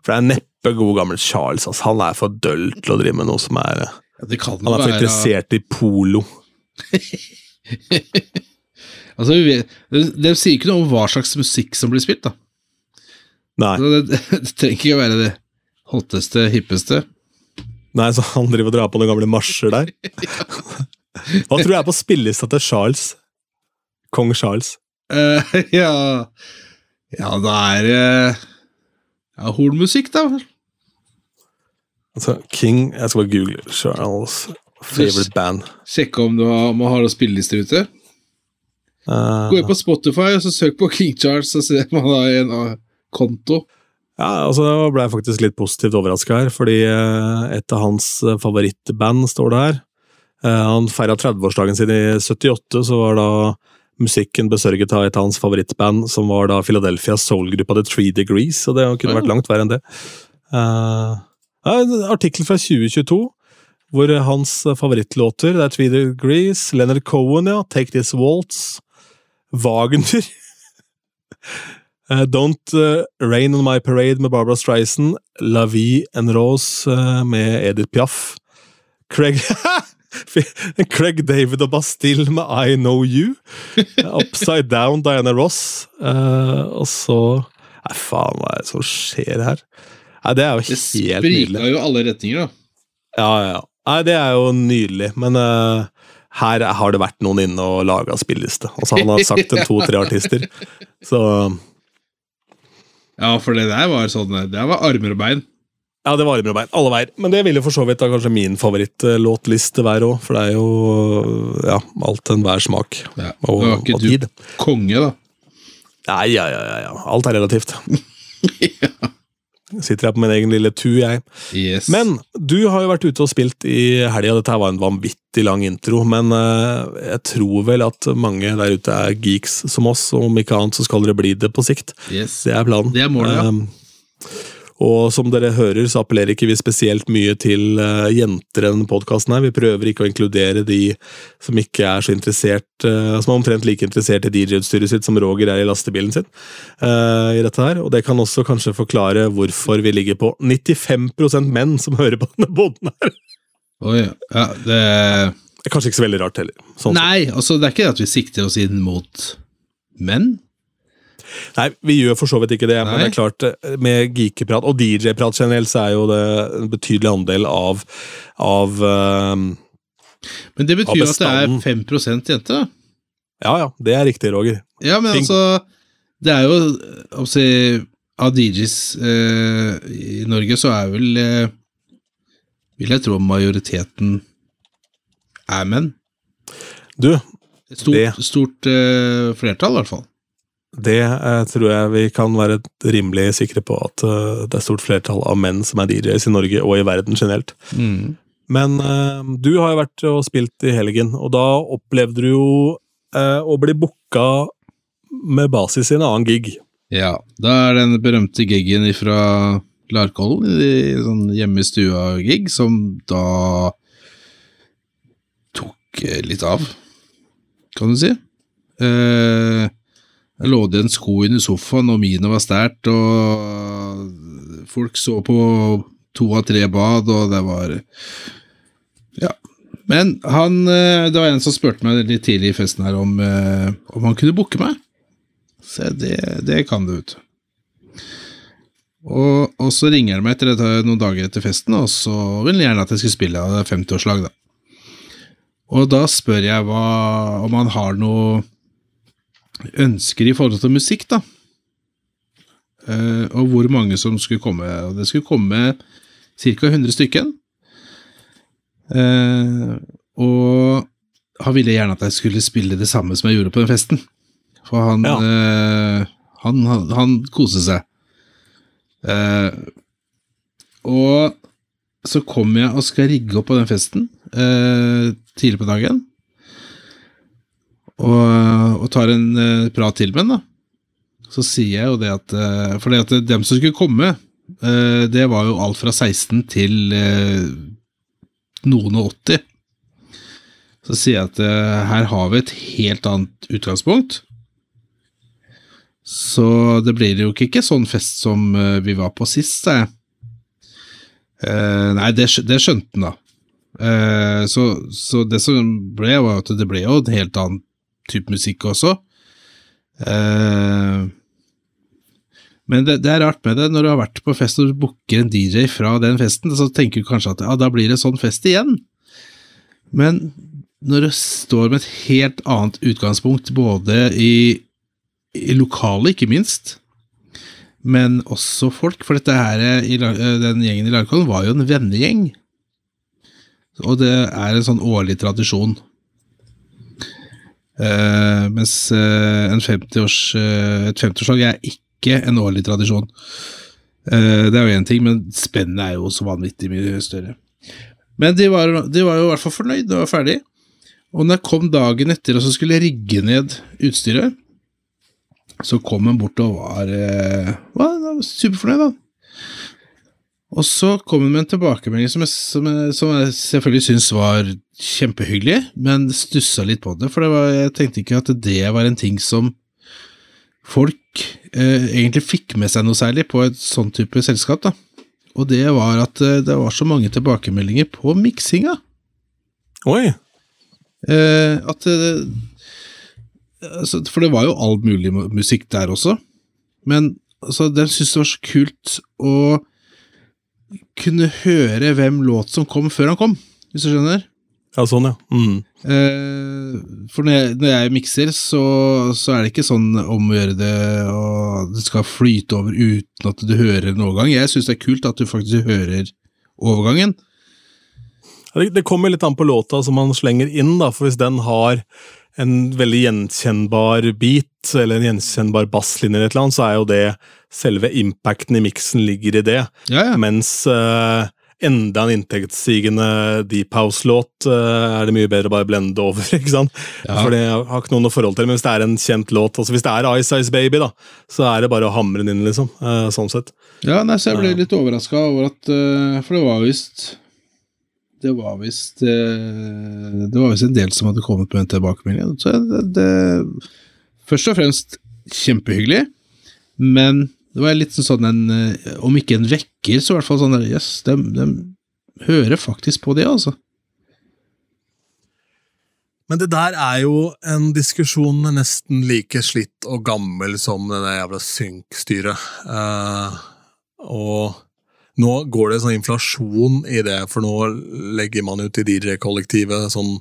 For det er neppe god gammel Charles. Altså, han er for døll til å drive med noe som er
Ja, kan
Han er for
være
interessert i polo.
Altså, vi vet, det, de, sier ikke noe om hva slags musikk som blir spilt, da.
Nei,
Det, det, det trenger ikke å være det hotteste, hippeste.
Nei, så han driver og drar på noen gamle marsjer der. Hva tror du er på spillelista til Charles? Kong Charles.
Uh, ja Ja, det er uh, ja, hornmusikk, da.
Altså, King Jeg skal bare google Charles favorite band.
Sjekke om du har, om man har noen spillelister ute.
Uh,
Gå inn på Spotify og så søk på King Charles, så ser man da en uh, konto.
Ja, altså jeg ble jeg faktisk litt positivt overraska her, fordi eh, et av hans eh, favorittband står det her. Eh, Han feira 30-årsdagen sin i 78, så var da musikken besørget av et av hans favorittband, som var da Philadelphias soul-gruppa The Three Degrees, og det kunne vært langt verre enn det. Uh, en artikkel fra 2022, hvor hans favorittlåter det er Three Degrees, Leonard Cohen, ja, Take This Waltz, Wagner Eh, Don't uh, Rain On My Parade med Barbara Streisand, La Vie en Rose uh, med Edith Piaf, Craig Craig David og Bastille med I Know You, Upside Down Diana Ross, og så Nei, faen, hva er det som skjer her? Nei, Det er jo
Det
helt nydelig.
Det sprika jo alle retninger, da.
Ja, ja. Nei, det er jo nydelig, men her har det vært noen inne og laga spilleliste. Altså, han har sagt en to-tre artister, så
Ja, for det der var sånn Det var armer og bein.
Ja, det var armer og bein. Alle veier. Men det ville for så vidt da kanskje min favorittlåtliste være òg, for det er jo ja, alt enhver smak.
Ja,
Og,
det var ikke
og
du konge, da.
Nei, ja, ja, ja, ja. Alt er relativt. Sitter jeg på min egen lille tu, jeg.
Yes.
Men du har jo vært ute og spilt i helga. Dette her var en vanvittig lang intro, men eh, jeg tror vel at mange der ute er geeks som oss, og om ikke annet så skal dere bli det på sikt.
yes.
Det er planen.
Det er målet, ja.
Um, Og som dere hører, så appellerer ikke vi spesielt mye til uh, jenter i denne podkasten her. Vi prøver ikke å inkludere de som ikke er så interessert, uh, som er omtrent like interessert i DJ-utstyret sitt som Roger er i lastebilen sin. Uh, i dette her. Og det kan også kanskje forklare hvorfor vi ligger på 95% menn som hører på denne båten her.
Oi, ja, det...
det er kanskje ikke så veldig rart heller.
Sånn Nei, altså det er ikke at vi sikter oss inn mot menn.
Nei, vi gjør for så vidt ikke det, Nei. men det er klart, eh, med geekeprat og DJ-prat generelt, så er jo det en betydelig andel av, av um,
Men det betyr jo at det er 5 jenter, da?
Ja ja, det er riktig, Roger.
Ja, men Ting. altså Det er jo si, Av DJs eh, i Norge så er vel eh, Vil jeg tro majoriteten er menn.
Du,
Stort, det, stort uh, flertall, i hvert fall.
Det uh, tror jeg vi kan være rimelig sikre på at uh, det er stort flertall av menn som er DJs i Norge og i verden generelt.
Mm.
Men du har jo vært og spilt i helgen, og da opplevde du jo å bli booka med basis i en annen gig.
Ja, da er den berømte gigen fra Larkollen, sånn hjemme i stua-gig, som da tok litt av kan du si. Eh, jeg lå det en sko under sofaen, og mine var stært, og folk så på to av tre bad, og det var Ja. Men han eh, Det var en som spurte meg litt tidlig i festen her om, eh, om han kunne booke meg. Så det, det kan du, vet. Og, og, så ringer han meg etter dette, noen dager etter festen, og så vil han gjerne at jeg skal spille av 50-årslag, da. Og da spør jeg hva, om han har noe ønsker i forhold til musikk, da. Uh, og hvor mange som skulle komme. Og det skulle komme ca. 100 stykken. Uh, og han ville gjerne at jeg skulle spille det samme som jeg gjorde på den festen. For han, ja. uh, han, han, han koste seg. og så kommer jeg og skal rigge opp på den festen eh, tidlig på dagen. Og, og tar en uh, prat til med ham. Så sier jeg jo det at uh, For det at dem som skulle komme, uh, det var jo alt fra 16 til eh, noen og 80. Så sier jeg at eh, her har vi et helt annet utgangspunkt. Så det blir jo ikke sånn fest som vi var på sist, sa jeg. Nei, det, det, skjønte han, da. Så, så, det som ble, var at det ble jo en helt annen type musikk også. Eh, men det, det, er rart med det, når du har vært på fest og booker en DJ fra den festen, så tenker du kanskje at ja, da blir det sånn fest igjen. Men når du står med et helt annet utgangspunkt, både i, i lokalet, ikke minst, men også folk. For dette her, den gjengen i Larkollen var jo en vennegjeng. Og det er en sånn årlig tradisjon. Uh, mens uh, 50 uh, et 50-årslag er ikke en årlig tradisjon. Det er jo én ting, men spennet er jo så vanvittig mye større. Men de var, de var jo i hvert fall fornøyd, det var ferdig. Og når jeg kom dagen etter og så skulle jeg rigge ned utstyret, så kom han bort og var, eh, var superfornøyd, da. Og så kom hun med en tilbakemelding som jeg, som jeg, som jeg selvfølgelig syntes var kjempehyggelig, men stussa litt på det, for det var, jeg tenkte ikke at det var en ting som folk eh, egentlig fikk med seg noe særlig på et sånn type selskap. da. Og det var at eh, det var så mange tilbakemeldinger på miksinga.
Oi!
Eh, at eh, altså, For det var jo all mulig musikk der også. Men altså, den syntes det var så kult å kunne høre hvem låt som kom før han kom, hvis du skjønner?
Ja, sånn, ja. Mm.
Eh, for når jeg, når jeg mikser, så, så, er det ikke sånn om å gjøre det, og det skal flyte over uten at du hører en overgang. Jeg syns det er kult at du faktisk hører overgangen.
Det, det kommer litt an på låta som man slenger inn, da, for hvis den har en veldig gjenkjennbar beat, eller en gjenkjennbar basslinje, eller et eller annet, så er jo det selve impacten i miksen ligger i det.
Ja, ja.
Mens uh, enda en inntektsstigende Deep House-låt uh, er det mye bedre å bare blende over. ikke sant? Ja. For det har ikke noen noe forhold til Men hvis det er en kjent låt, altså hvis det er Ice Ice Baby, da, så er det bare å hamre den inn, liksom. Uh, sånn sett.
Ja, nei, så jeg ble litt overraska over at For det var visst det var visst Det var visst en del som hadde kommet med en tilbakemelding. Så det, det, først og fremst kjempehyggelig, men det var litt sånn en Om ikke en vekker, så i hvert fall sånn Jøss, yes, de, de, hører faktisk på det, altså.
Men det der er jo en diskusjon nesten like slitt og gammel som det jævla synk-styret. Uh, og nå går det sånn inflasjon i det, for nå legger man ut i DJ-kollektivet sånn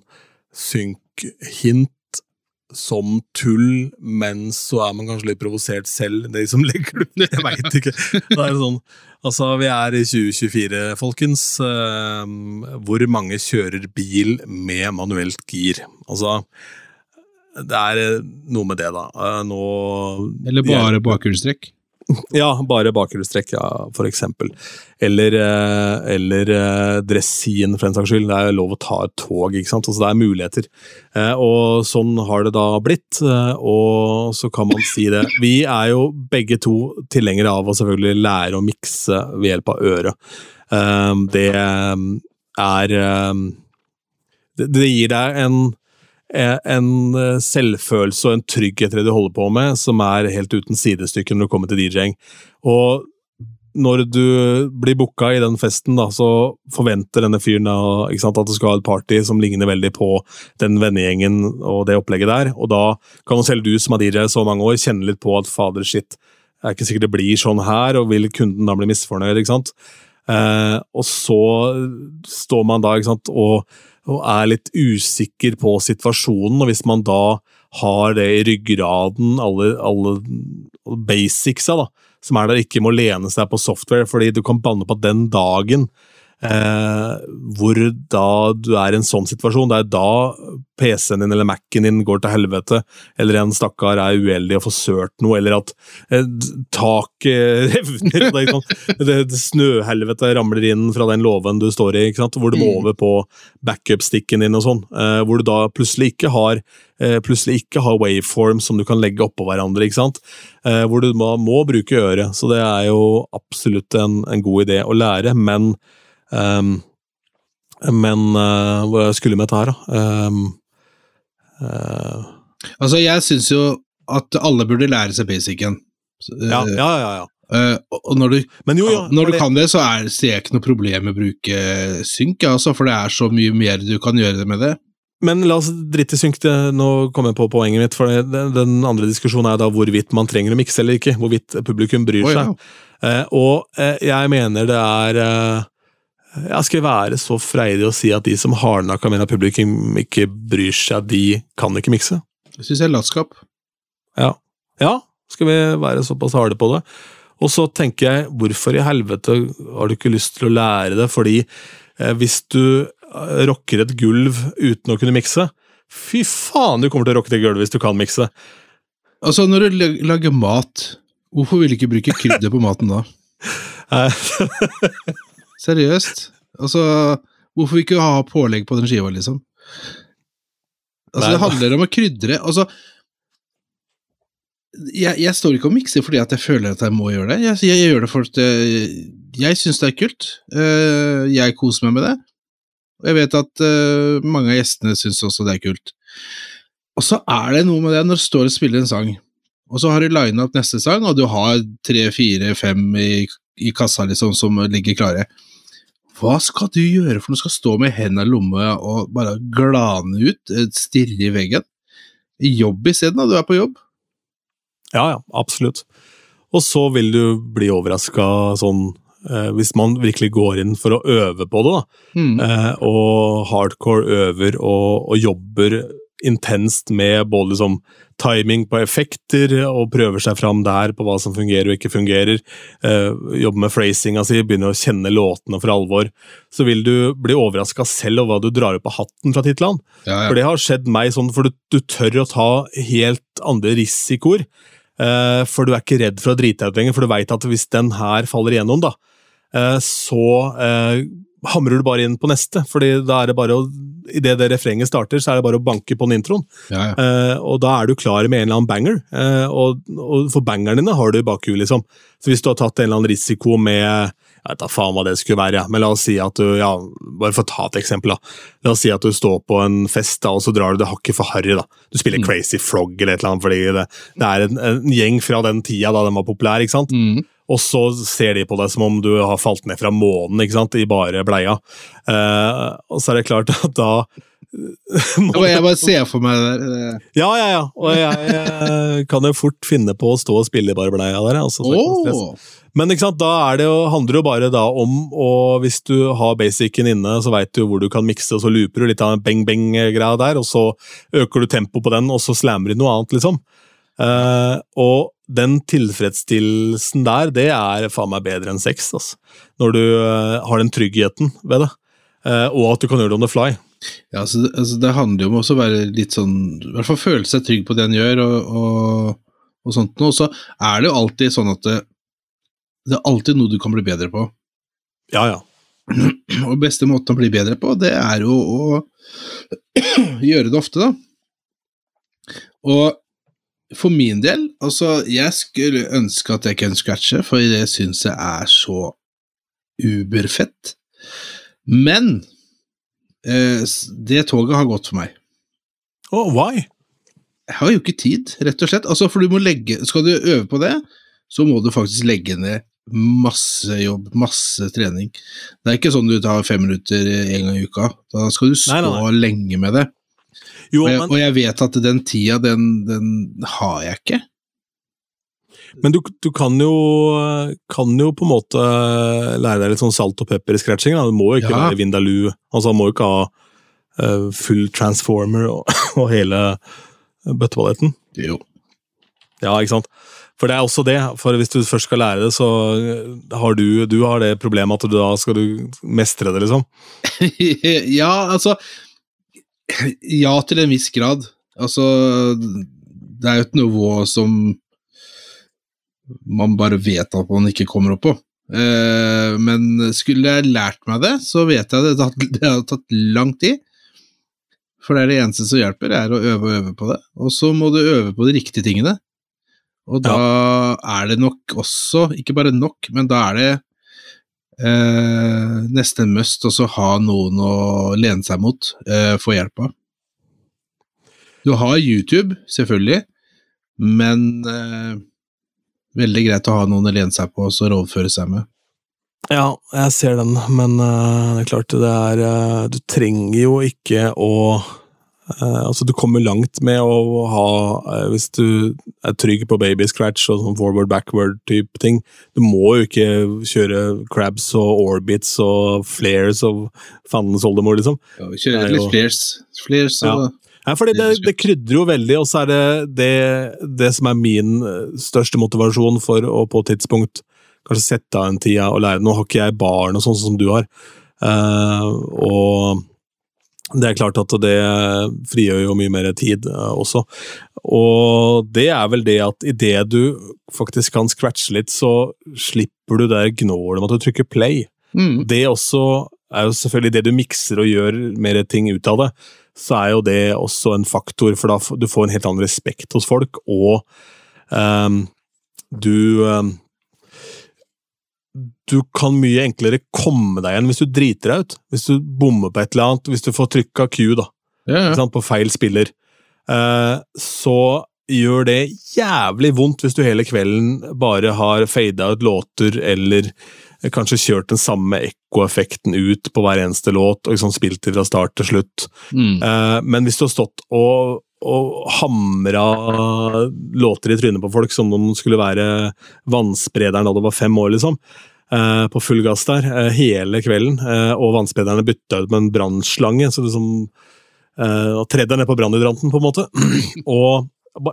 synk-hint som tull, men så er man kanskje litt provosert selv, de som legger det ut. Jeg veit ikke. Det er sånn, altså, vi er i 2024, folkens. Ehm, hvor mange kjører bil med manuelt gir? Altså, det er noe med det, da. Eh, nå
Eller bare bakhjulstrekk?
Ja, bare bakhjulstrekk, ja, for eksempel. Eller, eh, eller eh, dressin, for den saks skyld. Det er lov å ta et tog, ikke sant. Altså, det er muligheter. Eh, og sånn har det da blitt, og så kan man si det. Vi er jo begge to tilhengere av å selvfølgelig lære å mikse ved hjelp av øret. Det er Det gir deg en en eh, selvfølelse og en trygghet i det du holder på med, som er helt uten sidestykke når du kommer til DJ-ing. Og når du blir booka i den festen, da, så forventer denne fyren da, sant, at du skal ha et party som ligner veldig på den vennegjengen og det opplegget der. Og da kan selv du som har DJ så mange år, kjenne litt på at fader, shit, det er ikke sikkert det blir sånn her, og vil kunden da bli misfornøyd? ikke sant? Eh, og så står man da sant, og og er litt usikker på situasjonen. Og hvis man da har det i ryggraden, alle, alle basicsa, da, som er der ikke må lene seg på software, fordi du kan banne på at den dagen hvor da du er i en sånn situasjon, det er da PC-en din eller Mac-en din går til helvete, eller en stakkar er uheldig og får sørt noe, eller at eh, taket revner, det, det, det snøhelvete ramler inn fra den låven du står i, hvor du må mm. over på backup-stikken din og sånn, eh, hvor du da plutselig ikke har eh, plutselig ikke har waveforms som du kan legge oppå hverandre, ikke sant? Eh, hvor du må, må, bruke øret. Så det er jo absolutt en, en god idé å lære, men Um, men uh, hvor jeg skulle med dette her, da um,
uh, Altså, jeg syns jo at alle burde lære seg basicen.
Ja, ja, ja. ja.
Uh, og når du, jo, ja, når du det... kan det, så er, ser jeg ikke noe problem med å bruke synk, altså, for det er så mye mer du kan gjøre med det.
Men la oss drite i synk. Nå kommer jeg på poenget mitt. for det, Den andre diskusjonen er da hvorvidt man trenger å mikse eller ikke. Hvorvidt publikum bryr oh, seg. Uh, og uh, jeg mener det er jeg skal være så freidig å si at de som hardnakka mener at publikum ikke bryr seg, de kan ikke mikse.
Det syns jeg er latskap.
Ja. ja, skal vi være såpass harde på det? Og så tenker jeg, hvorfor i helvete har du ikke lyst til å lære det? Fordi eh, hvis du eh, rocker et gulv uten å kunne mikse, fy faen, du kommer til å rocke det gulvet hvis du kan mikse.
Altså, når du lager mat, hvorfor vil du ikke bruke krydder på maten da? Seriøst. Altså, hvorfor ikke ha pålegg på den skiva, liksom? Altså, Nei. Det handler om å krydre. Altså, jeg, jeg, står ikke og mikser fordi at jeg føler at jeg må gjøre det. Jeg, jeg, jeg gjør det for at jeg, jeg syns det er kult. Uh, jeg koser meg med det. Og jeg vet at uh, mange av gjestene syns også det er kult. Og så er det noe med det når du står og spiller en sang, og så har du lina opp neste sang, og du har tre, fire, fem i, i kassa liksom som ligger klare. Hva skal du gjøre for noe? Skal stå med hendene i lomma og bare glane ut, eh, stirre i veggen? Jobb isteden, da. Du er på jobb.
Ja, ja, absolutt. Og så vil du bli overraska sånn eh, hvis man virkelig går inn for å øve på det, da. Mm. Eh, og hardcore øver og, og jobber intenst med både liksom timing på effekter, og prøver seg fram der på hva som fungerer og ikke fungerer. Eh, jobber med phrasinga si, begynner å kjenne låtene for alvor. Så vil du bli overraska selv over hva du drar opp av hatten fra titlene. Ja, ja. For det har skjedd meg sånn, for du, du tør å ta helt andre risikoer. Eh, for du er ikke redd for å drite deg ut lenger, for du veit at hvis den her faller igjennom, da, eh, så hamrer du bare inn på neste, fordi da er det bare å Idet det refrenget starter, så er det bare å banke på den introen.
Ja, ja.
Eh, og da er du klar med en eller annen banger, eh, og, og for bangerne dine har du i bakhuet, liksom. Så hvis du har tatt en eller annen risiko med jeg vet da faen hva det skulle være, ja. men la oss si at du ja, Bare for å ta et eksempel. da. La oss si at du står på en fest, da, og så drar du det hakket for harry. da. Du spiller Crazy Frog eller et eller annet, fordi det, det er en, en gjeng fra den tida da den var populær. ikke sant?
Mm.
Og så ser de på deg som om du har falt ned fra månen ikke sant? i bare bleia. Eh, og så er det klart at da
må jeg bare ser for meg det der. eh,
Ja, ja, ja. Og jeg jeg kan jo fort finne på å stå og spille i bare bleia der. Altså! Men ikke sant, da det jo, handler det jo bare da om og Hvis du har basicen inne, så veit du hvor du kan mikse, og så looper du litt av en beng-beng-greia der, og så øker du tempoet på den, og så slammer du noe annet, liksom. Eh, og den tilfredsstillelsen der, det er faen meg bedre enn sex, altså. Når du uh, har den tryggheten ved det. uh, og at du kan gjøre det on the fly.
Ja, altså, altså, det handler jo om å være litt sånn I hvert fall føle seg trygg på det en gjør, og, og, og sånt. Og så er det jo alltid sånn at det, det er alltid noe du kan bli bedre på.
Ja, ja.
Og beste måten å bli bedre på, det er jo å gjøre det ofte, da. Og for min del, altså, jeg skulle ønske at jeg kunne scratche, for det syns jeg er så uberfett. Men eh, det toget har gått for meg.
Oh, why?
Jeg har jo ikke tid, rett og slett. Altså, for du må legge Skal du øve på det, så må du faktisk legge ned masse jobb, masse trening. Det er ikke sånn du tar fem minutter en gang i uka. Da skal du stå
Nei, nei,
lenge med det.
Jo,
Og jeg,
men,
og jeg vet at den tida, den, den har jeg ikke.
men du, du kan, jo, kan jo på en måte lære deg litt sånn salt og pepper i scratching. Da. Du må jo ikke
Ja.
være Vindaloo. Altså, han må jo ikke ha uh, full transformer og, og hele bøtteballetten.
Jo.
Ja, ikke sant? For det er også det. For hvis du først skal lære det, så har du, du har det problemet at du da skal du mestre det, liksom.
ja, altså Ja, til en viss grad. Altså, det er jo et nivå som man bare vet at man ikke kommer opp på. Eh, men skulle jeg lært meg det, så vet jeg det, det har- det har tatt lang tid. For det er det eneste som hjelper, er å øve og øve på det. Og så må du øve på de riktige tingene. Og da er det nok også, ikke bare nok, men da er det eh, nesten en must også ha noen å lene seg mot, eh, få hjelp av. Du har YouTube, selvfølgelig, men eh, veldig greit å ha noen å lene seg på og rådføre seg med.
Ja, jeg ser den, men eh, det er klart det er eh, Du trenger jo ikke å Altså, du kommer langt med å ha eh, Hvis du er trygg på baby scratch og sånn forward-backward-type ting Du må jo ikke kjøre crabs og orbits og flares og fandens oldemor, liksom.
Ja, vi kjører
er
litt flares, flares og
Nei, fordi det, det krydrer jo veldig, og så er det, det det som er min eh, største motivasjon for å på et tidspunkt kanskje sette av en tida og lære. Nå har ikke jeg barn og sånn som du har, uh, og det er klart at det frigjør jo mye mer tid eh, også. Og det er vel det at idet du faktisk kan scratche litt, så slipper du der gnålet med at du trykker play.
mm.
Det også er jo selvfølgelig det du mikser og gjør mer ting ut av det, så er jo det også en faktor, for da du får en helt annen respekt hos folk, og um, du ehm, Du kan mye enklere komme deg igjen hvis du driter deg ut. Hvis du bommer på et eller annet, hvis du får trykka Q da,
Ja, ja.
ikke sant, på feil spiller, eh, så gjør det jævlig vondt hvis du hele kvelden bare har fada ut låter, eller kanskje kjørt den samme ekkoeffekten ut på hver eneste låt, og liksom spilt det fra start til slutt.
Mm.
Eh, men hvis du har stått og, og hamra låter i trynet på folk som om de skulle være vannsprederen da du var fem år, liksom, eh, på full gass der, eh, hele kvelden, eh, og vannsprederne bytta ut med en brannslange, så liksom eh, tredde ned på brannhydranten, på en måte, og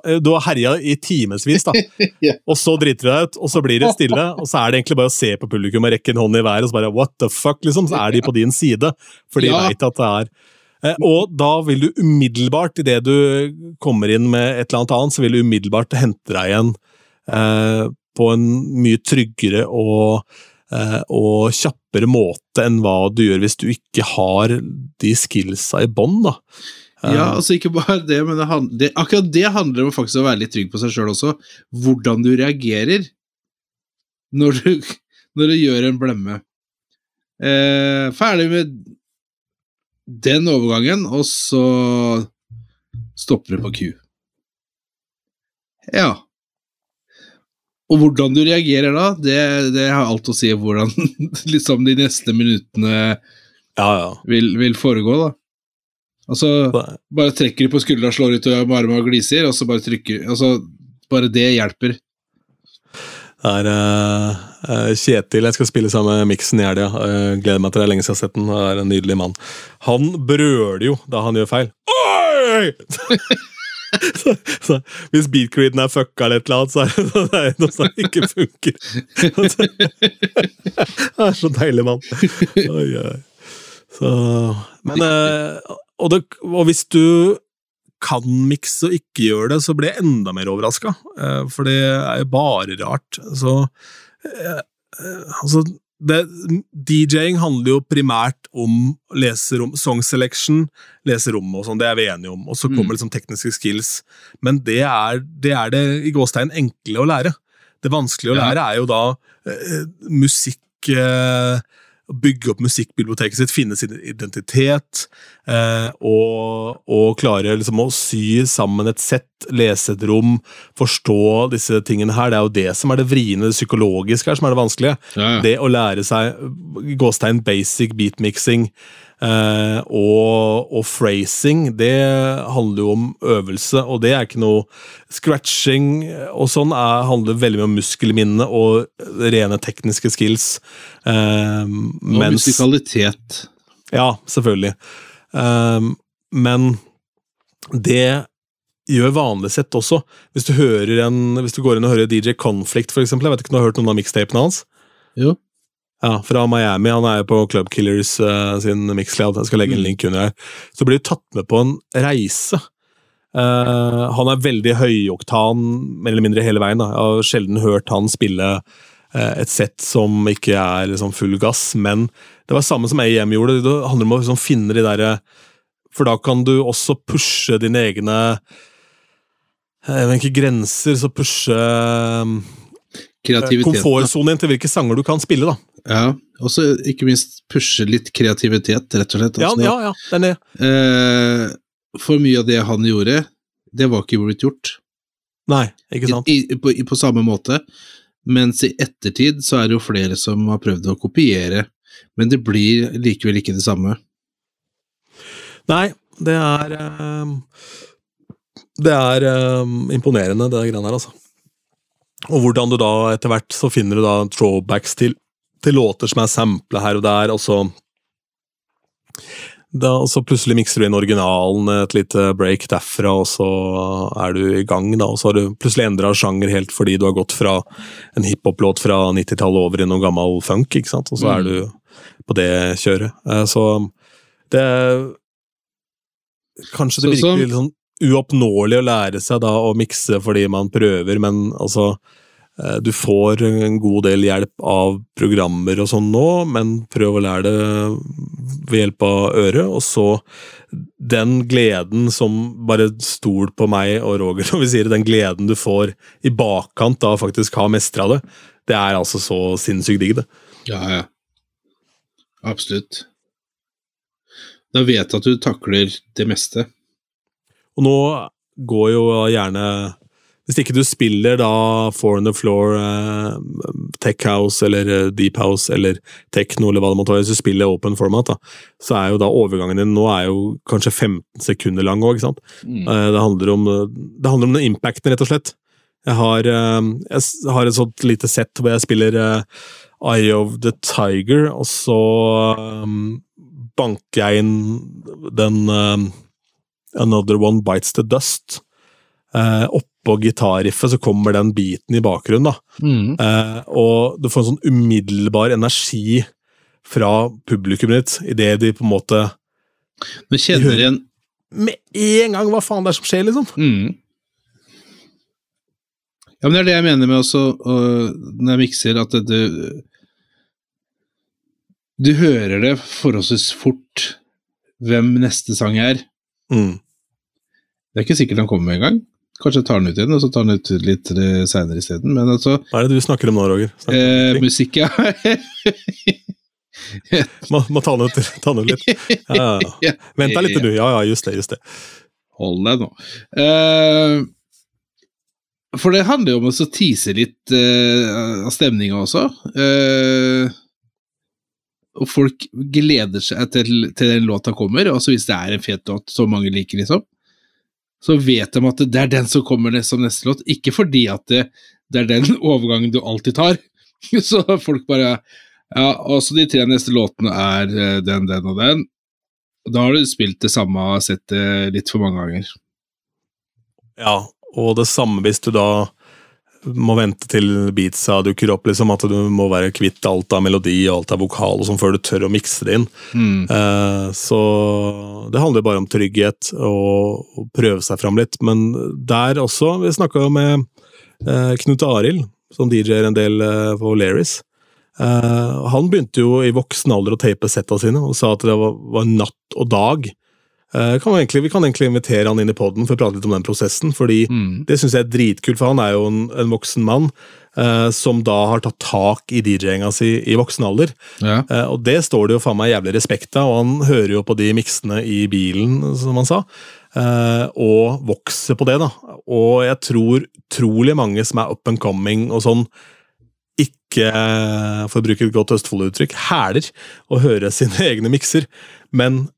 eh, du har herja i timevis, da. Og så driter du deg ut, og så blir det stille, og så er det egentlig bare å se på publikum og rekke en hånd i været, og så bare what the fuck, liksom, så er de på din side, for de
Ja.
vet at det er Og da vil du umiddelbart, idet du kommer inn med et eller annet annet, så vil du umiddelbart hente deg igjen eh, på en mye tryggere og eh, og kjappere måte enn hva du gjør hvis du ikke har de skillsa i bånn. da.
Ja, altså ikke bare det, men det, det, akkurat det handler om faktisk å være litt trygg på seg sjøl også. Hvordan du reagerer når du, når du gjør en blemme. Eh, ferdig med den overgangen, og så stopper det på Q. Ja. Og hvordan du reagerer da, det, det har alt å si hvordan liksom de neste minuttene
Ja, ja.
vil, vil foregå, da. Altså bare trekker du på skuldra, slår ut med armen og gliser, og så bare trykker Altså, bare det hjelper.
Det er eh, Kjetil jeg skal spille sammen med Miksen i helga. Uh, gleder meg til det lenge siden jeg har sett den. Han er en nydelig mann. Han brøler jo da han gjør feil. Oi! så, så, hvis beatcreeden er fucka eller et eller annet, så er det, noe som ikke funker. det er så deilig mann. Oi, oi. Så, men eh, og, det, og hvis du kan mikse og ikke gjør det, så blir jeg enda mer overraska. For det er jo bare rart. Så eh, eh, Altså, DJ-ing handler jo primært om leserom, song selection, leserommet og sånn, det er vi enige om. Og så
Mm.
kommer liksom tekniske skills. Men det er det, er det i gåstegn enkle å lære. Det vanskelige å lære er jo da eh, musikk eh, Bygge opp musikkbiblioteket sitt, finne sin identitet, eh, og, og klare liksom å sy sammen et sett, lese et rom, forstå disse tingene her. Det er jo det som er det vriene, det psykologiske her, som er det vanskelige.
Ja, ja.
Det å lære seg gåstegn basic beatmixing eh, og, og phrasing, det handler jo om øvelse, og det er ikke noe Scratching og sånn er, handler veldig mye om muskelminne og rene tekniske skills. Eh,
Og
mens
musikalitet.
ja, selvfølgelig. Ehm, men det gjør vanlig sett også. Hvis du, en, hvis du går inn og hører DJ Conflict, for eksempel, jeg vet ikke om du har hørt noen av mixtapene hans?
Jo.
Ja, Fra Miami. Han er jo på Club Killers uh, sin mixcloud. Jeg skal legge en
Mm.
link under her. Så blir du tatt med på en reise. Uh, han er veldig høyoktan, mer eller mindre hele veien. Da. Jeg har sjelden hørt han spille uh, et sett som ikke er liksom full gass, men det var samme som AIM gjorde. Det handler om å liksom finne de derre For da kan du også pushe dine egne Jeg vet ikke grenser, så pushe. Komfortsonen til hvilke sanger du kan spille, da.
Ja, og så ikke minst pushe litt kreativitet, rett og slett. Altså,
ja, ja, det er
eh, for mye av det han gjorde, det var ikke blitt gjort
Nei, ikke sant?
I, i, på, i, på samme måte. Mens i ettertid så er det jo flere som har prøvd å kopiere, men det blir likevel ikke det samme.
Nei, det er eh, Det er eh, imponerende, det greiene her, altså. Og hvordan du da etter hvert så finner du da throwbacks til, til låter som er sampla her og der, og så da, og så plutselig mikser du inn originalen, et lite break derfra, og så er du i gang, da, og så har du plutselig endra sjanger helt fordi du har gått fra en hiphop-låt fra 90-tallet over i noe gammel funk, ikke sant, og så er
Mm.
du på det kjøret. Eh, Så det Kanskje det virker litt sånn uoppnåelig å lære seg da å mikse fordi man prøver, men altså eh, du får en god del hjelp av programmer og sånn nå, men prøv å lære det ved hjelp av øret, og så den gleden som bare stol på meg og Roger når vi sier den gleden du får i bakkant da faktisk ha mestra det, det er altså så sinnssykt digg, det.
Ja, ja. Absolutt. Da vet du at du takler det meste.
Og nå går jo gjerne Hvis ikke du spiller da Four on the Floor, eh, Tech House eller eh, Deep House eller Techno eller hva det måtte være, hvis du spiller open format, da, så er jo da overgangen din nå er jo kanskje 15 sekunder lang òg, ikke sant?
Mm.
Eh, Det handler om, det handler om den impacten, rett og slett. Jeg har, eh, jeg har et sånt lite sett hvor jeg spiller eh, Eye of the Tiger, og så eh, banker jeg inn den eh, Another One Bites the Dust. Eh, oppå gitarriffet så kommer den biten i bakgrunnen, da.
Mm.
Eh, og du får en sånn umiddelbar energi fra publikummet ditt idet de på en måte
Du kjenner igjen
Med en gang hva faen det er som skjer, liksom!
mm. Ja, men det er det jeg mener med også, og når jeg mikser, at det, Du hører det forholdsvis fort hvem neste sang er.
Mm.
Det er ikke sikkert han kommer med en gang. Kanskje tar den ut igjen, og så tar den ut litt seinere isteden. Men altså
Hva er det du snakker om nå, Roger?
Eh,
musikk?
Ja.
må, må ta den ut, ta den ut litt. Ja, ja. Vent deg litt, du. Ja, ja, just det. just det.
Hold deg nå. Eh, for det handler jo om å tise tease litt eh, av stemninga også. Eh, og folk gleder seg til, til den låta kommer, og så hvis det er en fet låt som mange liker, liksom, så vet de at det er den som kommer som neste låt. Ikke fordi at det, det er den overgangen du alltid tar. Så folk bare Ja, også de tre neste låtene er eh, den, den og den. Da har du spilt det samme settet litt for mange ganger.
Ja, og det samme hvis du da må vente til beatsa dukker opp, liksom, at du må være kvitt alt av melodi og alt av vokal og sånn før du tør å mikse det inn.
Mm.
Uh, så det handler bare om trygghet og, og prøve seg fram litt. Men der også Vi snakka jo med uh, Knut Arild, som DJ-er en del uh, på Lerris. Eh, han begynte jo i voksen alder å tape setta sine og sa at det var, var natt og dag. Eh, kan vi, egentlig, vi kan egentlig invitere han inn i poden for å prate litt om den prosessen, fordi
Mm.
det syns jeg er dritkult, for han er jo en, en voksen mann eh, som da har tatt tak i DJ-inga si i voksen alder.
Ja.
Eh, og det står det jo faen meg jævlig respekt av, og han hører jo på de miksene i bilen, som han sa, eh, og vokser på det, da. Og jeg tror trolig mange som er up and coming og sånn, ikke, for å bruke et godt Østfold-uttrykk, hæler å høre sine egne mikser, men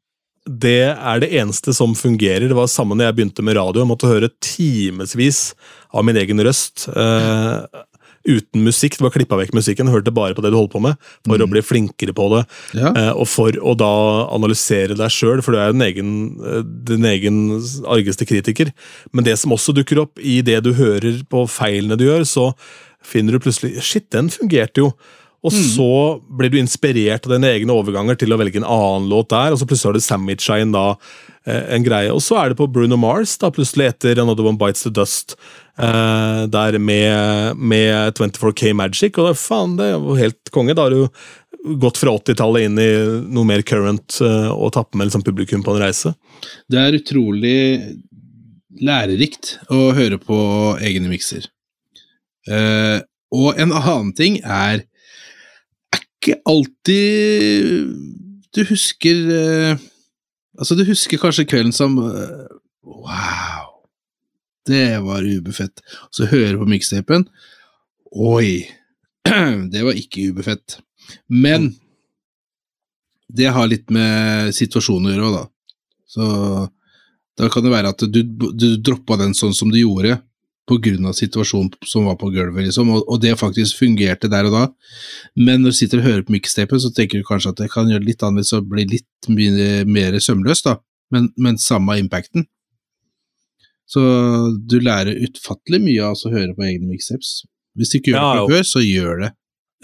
det er det eneste som fungerer. Det var samme når jeg begynte med radio. Jeg måtte høre timevis av min egen røst. Uh, uten musikk. Det var klippa vekk musikken, hørte bare på det du holdt på med, for å bli flinkere på det.
Ja.
Uh, og for å da analysere deg sjøl, for du er jo din egen, eh, din egen argeste kritiker. Men det som også dukker opp i det du hører på feilene du gjør, så finner du plutselig Shit, den fungerte jo. Og så blir du inspirert av dine egne overganger til å velge en annen låt der, og så plutselig har du Sammy inn da eh, en greie. Og så er det på Bruno Mars, da plutselig etter Another One Bites the Dust, eh, der med, med 24K Magic, og da, faen, det er jo helt konge. Da har du gått fra 80-tallet inn i noe mer current eh, og tappe med liksom, publikum på en reise.
Det er utrolig lærerikt å høre på egne mikser. Eh, og en annen ting er ikke alltid du husker eh, Altså, du husker kanskje kvelden som eh, Wow! Det var ubefett. Så høre på mikstapen. Oi! Det var ikke ubefett. Men det har litt med situasjonen å gjøre òg, da. Så da kan det være at du, du droppa den sånn som du gjorde, av situasjonen som var på gulvet, liksom, og, og det faktisk fungerte der og da. Men når du sitter og hører på mikstapen, så tenker du kanskje at det kan gjøre det litt annerledes og bli litt mer sømløst, da, men, men samme impacten. Så du lærer utfattelig mye av å høre på egne mixtapes. Hvis du ikke gjør det før, så gjør det.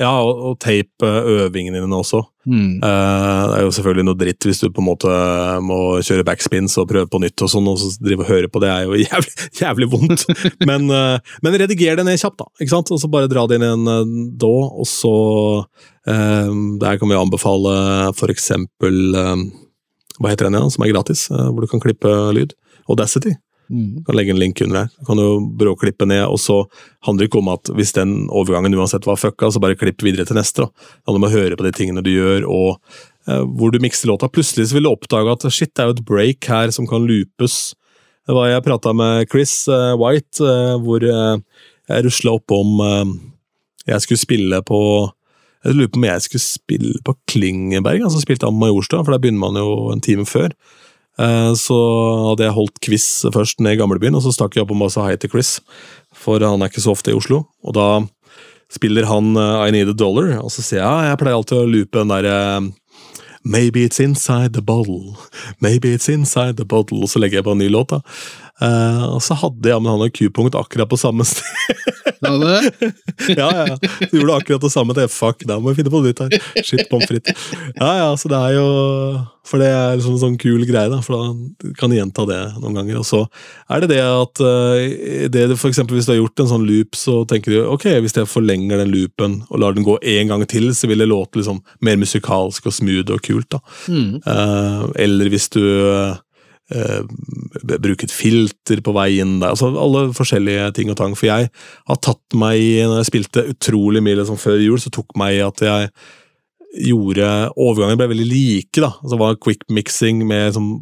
Ja, og, og tape eh, øvingene dine også.
Mm.
Eh, det er jo selvfølgelig noe dritt hvis du på en måte må kjøre backspins og prøve på nytt og sånn, og så drive og høre på det er jo jævlig, jævlig vondt. men, eh, men rediger det ned kjapt, da. ikke sant? Og så bare dra det inn i en eh, då, og så eh, Der kan vi anbefale for eksempel eh, Hva heter den igjen, som er gratis, eh, hvor du kan klippe lyd? Audacity.
Mm.
Du kan legge en link under her. Du kan jo bråklippe ned, og så handler det ikke om at hvis den overgangen uansett var fucka, så bare klipp videre til neste. da. Det handler om å høre på de tingene du gjør, og eh, hvor du mikser låta. Plutselig så vil du oppdage at shit, det er jo et break her som kan loopes. Det var Jeg prata med Chris eh, White, eh, hvor eh, jeg rusla opp om eh, jeg skulle spille på Jeg lurer på om jeg skulle spille på Klingeberg, altså spilte han Majorstua, for der begynner man jo en time før. Eh, Så hadde jeg holdt quiz først ned i gamlebyen, og så stakk jeg opp og sa hei til Chris. For han er ikke så ofte i Oslo. Og da spiller han eh, I Need a Dollar, og så sier jeg jeg pleier alltid å loope den derre Maybe it's inside the bottle, maybe it's inside the bottle, og så legger jeg på en ny låt. da. Eh, og så hadde jeg med han et Q-punkt akkurat på samme sted.
Ja, det.
ja, ja. Så gjorde akkurat det samme. til Fuck, da må vi finne på noe nytt her. Shit, pommes frites. Ja, ja, så det er jo For det er liksom en sånn kul greie, da, for da kan du gjenta det noen ganger. Og så er det det at uh, det, for eksempel Hvis du har gjort en sånn loop, så tenker du ok, hvis jeg forlenger den loopen og lar den gå en gang til, så vil det låte liksom mer musikalsk og smooth og kult. da.
Mm.
Uh, eller hvis du uh, bruker et filter på vei inn der. altså Alle forskjellige ting og tang. For jeg har tatt meg i, når jeg spilte utrolig mye liksom, før jul, så tok meg i at jeg gjorde Overgangene ble veldig like. da, altså Det var quick mixing med sånn,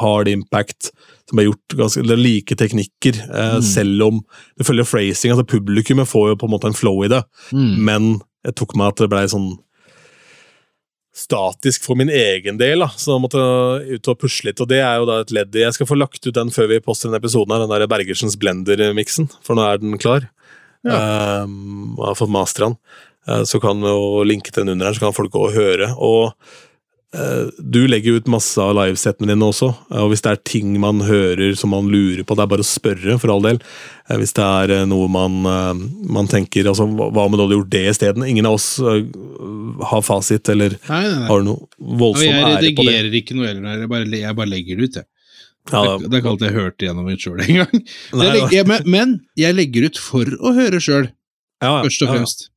hard impact, som ble gjort ganske det er like teknikker, eh,
Mm.
selv om det følger phrasing. altså Publikummet får jo på en måte en flow i det,
Mm.
men jeg tok meg at det blei sånn statisk for min egen del, da, så jeg måtte ut og pusle litt. Og det er jo da et ledd i Jeg skal få lagt ut den før vi poster denne episoden, her, den der Bergersens Blender-miksen, for nå er den klar. Um, jeg har fått mastra den. Uh, Så kan vi jo linke til den under her, så kan folk gå og høre. Og eh, du legger ut masse av livesettene dine også, og hvis det er ting man hører som man lurer på, det er bare å spørre, for all del. Eh, Hvis det er eh, noe man, eh, man tenker altså, hva om du hadde gjort det isteden? Ingen av oss eh, har fasit, eller
Nei, nei, nei.
har noe voldsom
jeg
ære på det.
redigerer ikke noe heller, jeg bare, jeg bare legger det ut, jeg.
Ja,
det, det er ikke alt jeg hørte gjennom mitt sjøl engang. Jeg- Men, jeg legger ut for å høre sjøl,
ja, ja,
først og fremst.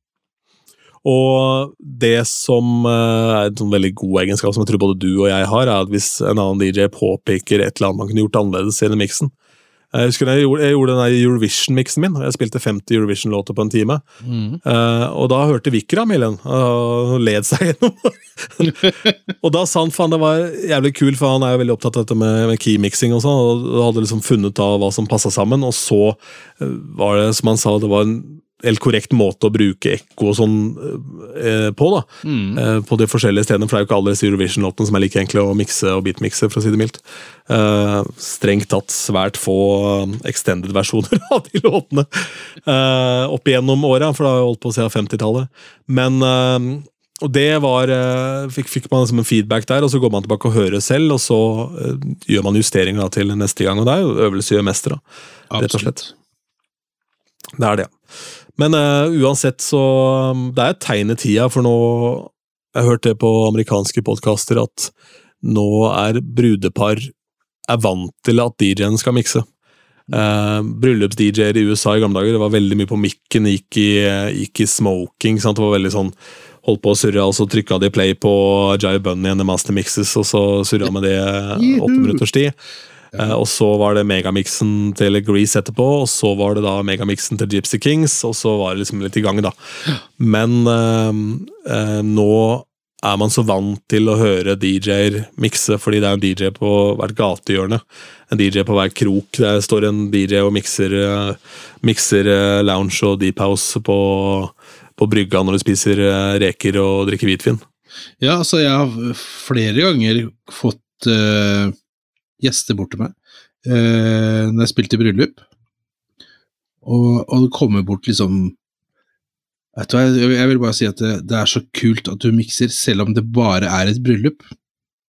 Og det som eh, er en sånn veldig god egenskap som jeg tror både du og jeg har, er at hvis en annen DJ påpeker et eller annet man kunne gjort annerledes i den miksen Jeg husker jeg gjorde, jeg gjorde den Eurovision-miksen min, og jeg spilte 50 Eurovision-låter på en time.
Mm.
Uh, og da hørte Vikram den, og led seg gjennom. og da sa han faen det var jævlig kult, for han er jo veldig opptatt av dette med, med key-mixing og sånn, og hadde liksom funnet av hva som passa sammen, og så uh, var det, som han sa, det var en helt korrekt måte å bruke ekko og sånn eh, på, da.
Mm.
Eh, på de forskjellige stedene, for det er jo ikke alle disse Eurovision-låtene som er like enkle å mikse og beatmikse, for å si det mildt. Eh, strengt tatt svært få eh, extended-versjoner av de låtene eh, opp igjennom åra, for det har holdt på siden 50-tallet. Men eh, og det var fikk, fikk man liksom en feedback der, og så går man tilbake og hører selv, og så gjør man justeringer da, til neste gang. Og det er jo øvelse gjør mester, da. Rett og slett. Det er det. Men uh, uansett så um, Det er et tegn i tida, for nå Jeg har hørt det på amerikanske podkaster at nå er brudepar er vant til at DJ-en skal mikse. Uh, Bryllups-DJ-er i USA i gamle dager det var veldig mye på mikken, gikk i, gikk i smoking. Sant? Det var veldig sånn Holdt på å surre, og så trykka de play på Jive Bunny and the Master Mixes, og så surra med det åtte minutters tid. Eh, og så var det megamixen til Grease etterpå, og så var det da megamixen til Gypsy Kings, og så var det liksom litt i gang, da. Men eh, eh, nå er man så vant til å høre DJ-er mikse, fordi det er en DJ på hvert gatehjørne. En DJ på hver krok. Der står en DJ og mikser, eh, mikser lounge og deep house på, på brygga når du spiser reker og drikker hvitvin.
Ja, altså, jeg har flere ganger fått eh, gjester bort til meg eh, når jeg spilte i bryllup, og, og det kommer bort liksom Vet du hva, jeg, vil bare si at det, det er så kult at du mikser, selv om det bare er et bryllup.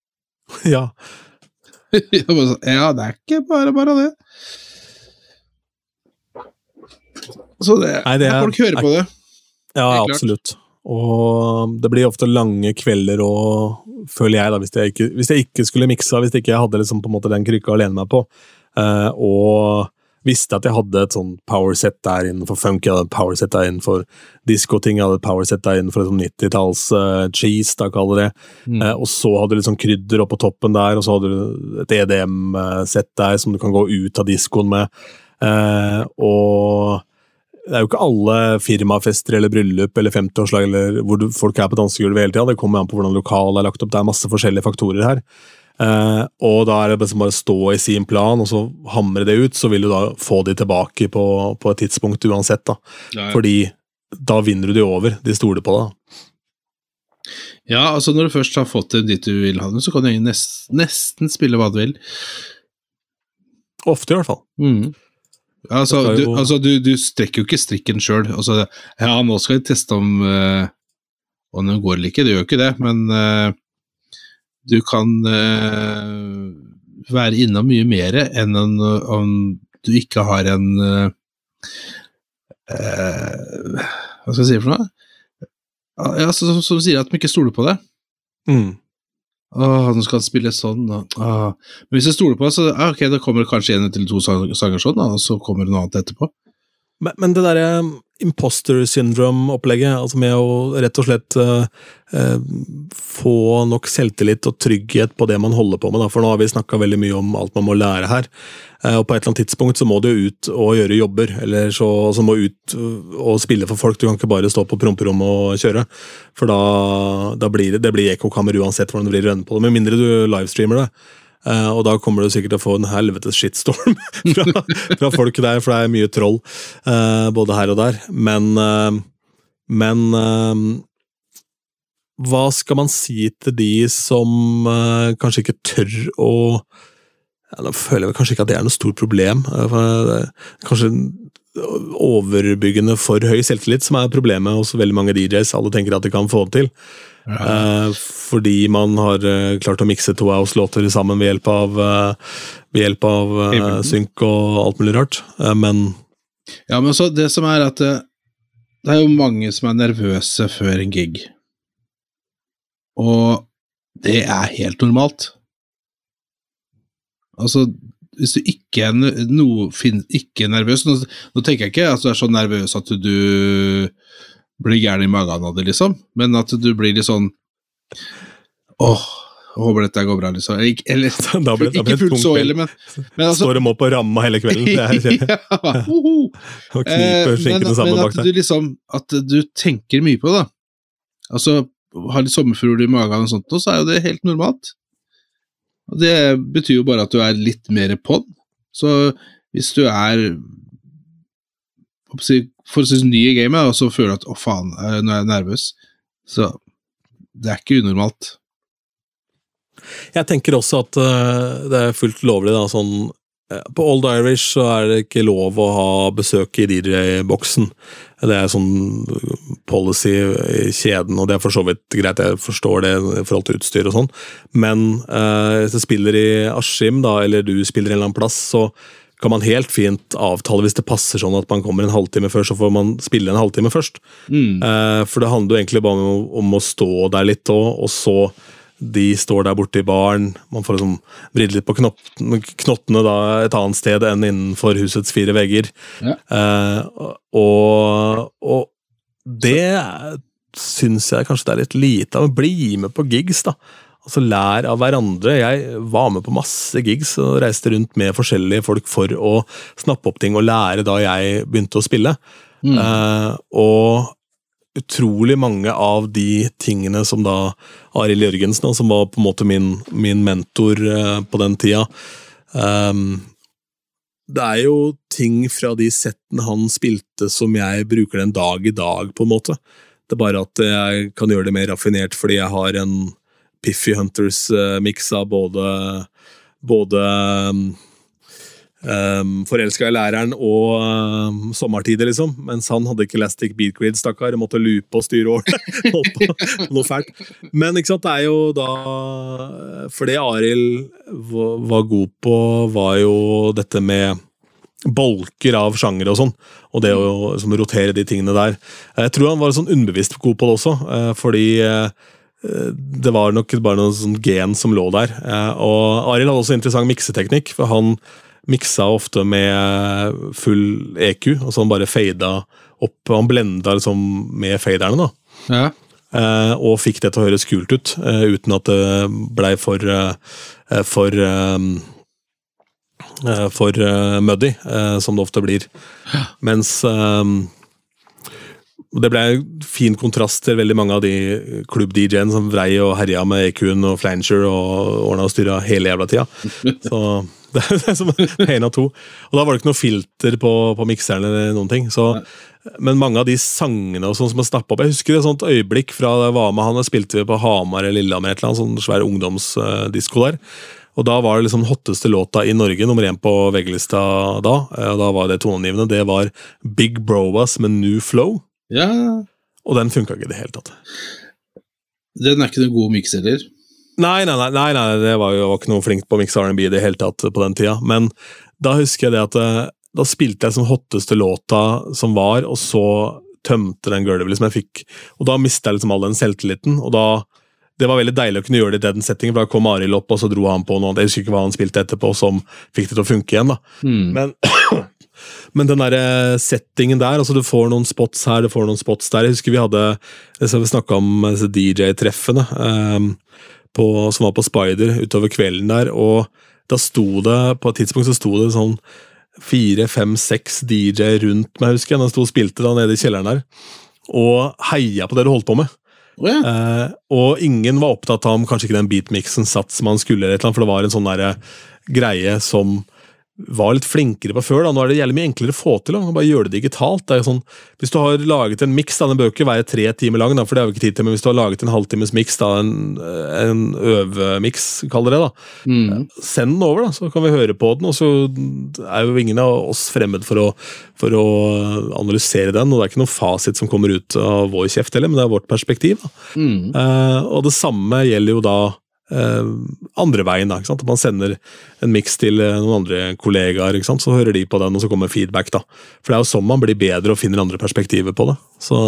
ja.
Ja, det er ikke bare bare det. Så det,
Nei, det er-
folk hører på det.
Ja, absolutt. Og det blir ofte lange kvelder og føler jeg, da, hvis jeg ikke, hvis jeg ikke skulle miksa, hvis ikke jeg hadde liksom på en måte den krykka å lene meg på, eh, og visste at jeg hadde et sånn powerset der innenfor funk, jeg hadde et powerset der innenfor diskoting, jeg hadde et powerset der innenfor sånn 90-talls eh, cheese, da kaller det.
Mm.
Eh, og så hadde du sånn krydder oppå toppen der, og så hadde du et EDM-sett der som du kan gå ut av diskoen med. Eh, og det er jo ikke alle firmafester eller bryllup eller 50-årslag eller hvor du, folk er på dansegulvet hele tida. Det kommer an på hvordan lokalet er lagt opp. Det er masse forskjellige faktorer her. Eh, og da er det liksom bare å stå i sin plan og så hamre det ut, så vil du da få de tilbake på, på et tidspunkt uansett. da.
Ja,
Fordi da vinner du de over. De stoler på deg.
Ja, altså når du først har fått det dit du vil ha det, så kan du nest, nesten spille hva du vil.
Ofte, i hvert fall.
Altså,
er
du, altså du, du strekker jo ikke strikken sjøl. Altså, ja, nå skal vi teste om, uh, om den går eller ikke, det gjør jo ikke det, men uh, du kan uh, være innom mye mer enn en, om du ikke har en Hva skal jeg si for noe? Ja, så som, som sier at de ikke stoler på det.
Mm.
Åh, nå skal han spille sånn, da. Åh. Men hvis jeg stoler på så ah, ok, da kommer det kanskje en eller to sanger sånn, da, og så kommer det noe annet etterpå.
Men, men det derre imposter syndrome-opplegget, altså med å rett og slett eh, eh, få nok selvtillit og trygghet på det man holder på med, for nå har vi snakka veldig mye om alt man må lære her. Eh, og på et eller annet tidspunkt så må du ut og gjøre jobber, eller så, så må du ut og spille for folk. Du kan ikke bare stå på promperommet og kjøre, for da, da blir det, det blir ekkokammer uansett hvordan det blir rønne på det, med mindre du livestreamer det. Eh, og da kommer du sikkert til å få en helvetes shitstorm fra, fra folk der, for det er mye troll uh, både her og der. Men, uh, men hva skal man si til de som kanskje ikke tør å ja, Da føler jeg kanskje ikke at det er noe stort problem. Kanskje overbyggende for høy selvtillit som er problemet hos veldig mange DJs. Alle tenker at de kan få det til. Eh, fordi man har eh, klart å mikse to house-låter sammen ved hjelp av, eh, ved hjelp av synk og alt mulig rart. Men
Ja, men så det som er at det, det er jo mange som er nervøse før en gig. Og det er helt normalt. Altså, hvis du ikke er fin, ikke er nervøs nå, nå tenker jeg ikke at du er så nervøs at du blir gæren i magen av det, liksom, men at du blir litt sånn Åh, håper dette går bra, liksom. Eller, eller
ble,
ikke
det
fullt så ille, men, men altså
Står dem opp og ramma hele kvelden.
Ja, hoho.
Og
Eh,
kniper
men,
skinkene sammen
men
bak
at
der.
du liksom At du tenker mye på det. da. Altså, har litt sommerfugl i magen og sånt, så er jo det helt normalt. Og Det betyr jo bare at du er litt mer på den. Så hvis du er si, forholdsvis ny i gamet, og så føler du at 'å, faen, eh, nå er jeg nervøs', så det er ikke unormalt.
Jeg tenker også at uh, det er fullt lovlig, da, sånn eh, På Old Irish så er det ikke lov å ha besøk i DJ-boksen. Det er sånn policy i kjeden, og det er for så vidt greit, jeg forstår det i forhold til utstyr og sånn, men eh, hvis du spiller i Askim, da, eller du spiller en eller annen plass, så kan man helt fint avtale hvis det passer sånn at man kommer en halvtime før, så får man spille en halvtime først.
Mm.
Eh, for det handler jo egentlig bare om, om å stå der litt òg, og så de står der borte i baren. Man får liksom vridd litt på knott, knottene da et annet sted enn innenfor husets fire vegger.
Ja.
Eh, og, og det syns jeg kanskje det er litt lite av. Bli med på gigs, da. Altså Lær av hverandre. Jeg var med på masse gigs og reiste rundt med forskjellige folk for å snappe opp ting og lære da jeg begynte å spille.
Mm.
Eh, og utrolig mange av de tingene som da Arild Jørgensen, som var på en måte min, min mentor eh, på den tida um, Det er jo ting fra de settene han spilte som jeg bruker den dag i dag, på en måte. Det er bare at jeg kan gjøre det mer raffinert fordi jeg har en Piffy Hunters-miks av både både um, um, Forelska i læreren og um, sommertider, liksom. Mens han hadde ikke Elastic Beat Grid, stakkar. Måtte loope og styre på noe fælt. Men ikke sant, det er jo da For det Arild var god på, var jo dette med bolker av sjanger og sånn, og det å liksom, rotere de tingene der. Jeg tror han var sånn underbevisst god på det også, eh, fordi eh, det var nok bare noe sånn gen som lå der. Eh, Og Arild hadde også interessant mikseteknikk, for han miksa ofte med full EQ, og så han bare fada opp. Han blenda liksom med faderne, da.
Ja.
Eh, og fikk det til å høres kult ut, eh, uten at det blei for eh, for eh, eh, for eh, muddy, eh, som det ofte blir. Mens eh, det ble en fin kontrast til veldig mange av de klubb-DJ-ene som vrei og herja med EQ-en og flanger og ordna og styra hele jævla tida. Så det er, som en av to. Og da var det ikke noe filter på, på mikseren eller noen ting. Så, men mange av de sangene og sånn som er snappa opp Jeg husker et sånt øyeblikk fra da jeg var med han og spilte vi på Hamar eller Lillehammer, et eller annet, sånn svær ungdomsdisko der. Og da var det liksom hotteste låta i Norge, nummer én på VG-lista da. eh, Og da var det toneangivende. Det var Big Broas med New Flow.
Ja.
Og den funka ikke i det hele tatt.
Den er ikke noen god miks heller.
Nei, nei, nei, nei, nei det var jo var ikke noe flink på å mikse R&B i det hele tatt på den tida. Men da husker jeg det at eh, da spilte jeg som hotteste låta som var, og så tømte den gulvet liksom jeg fikk. Og da mista jeg liksom all den selvtilliten, og da det var veldig deilig å kunne gjøre det i den settingen, for da kom Arild opp, og så dro han på noe Jeg husker ikke hva han spilte etterpå, som fikk det til å funke igjen. da.
Mm.
Men, men den der settingen der, altså du får noen spots her, du får noen spots der. Jeg husker vi hadde vi snakka om disse DJ-treffene um, som var på Spider utover kvelden der, og da sto det på et tidspunkt så sto det sånn fire, fem, seks DJ rundt meg, husker jeg. Den sto og spilte da nede i kjelleren der, og heia på det du holdt på med.
Oh, yeah.
uh, og ingen var opptatt av om kanskje ikke den beatmixen satt som man skulle, eller et eller annet, for det var en sånn der, greie som var litt flinkere på før. da, Nå er det jævlig mye enklere å få til. da, Bare gjøre det digitalt. det er sånn, Hvis du har laget en miks, den bør ikke være tre timer lang, da, for det har vi ikke tid til, men hvis du har laget en halvtimes miks, en, en øvemiks, kaller det det, da,
Mm.
send den over, da, så kan vi høre på den. og så er jo ingen av oss fremmed for å, for å analysere den. og Det er ikke noen fasit som kommer ut av vår kjeft heller, men det er vårt perspektiv. da.
Mm.
Uh, og det samme gjelder jo da andre veien. da, ikke sant? At man sender en miks til eh, noen andre kollegaer, ikke sant? så hører de på den, og så kommer feedback. da. For det er jo sånn man blir bedre og finner andre perspektiver på det. Så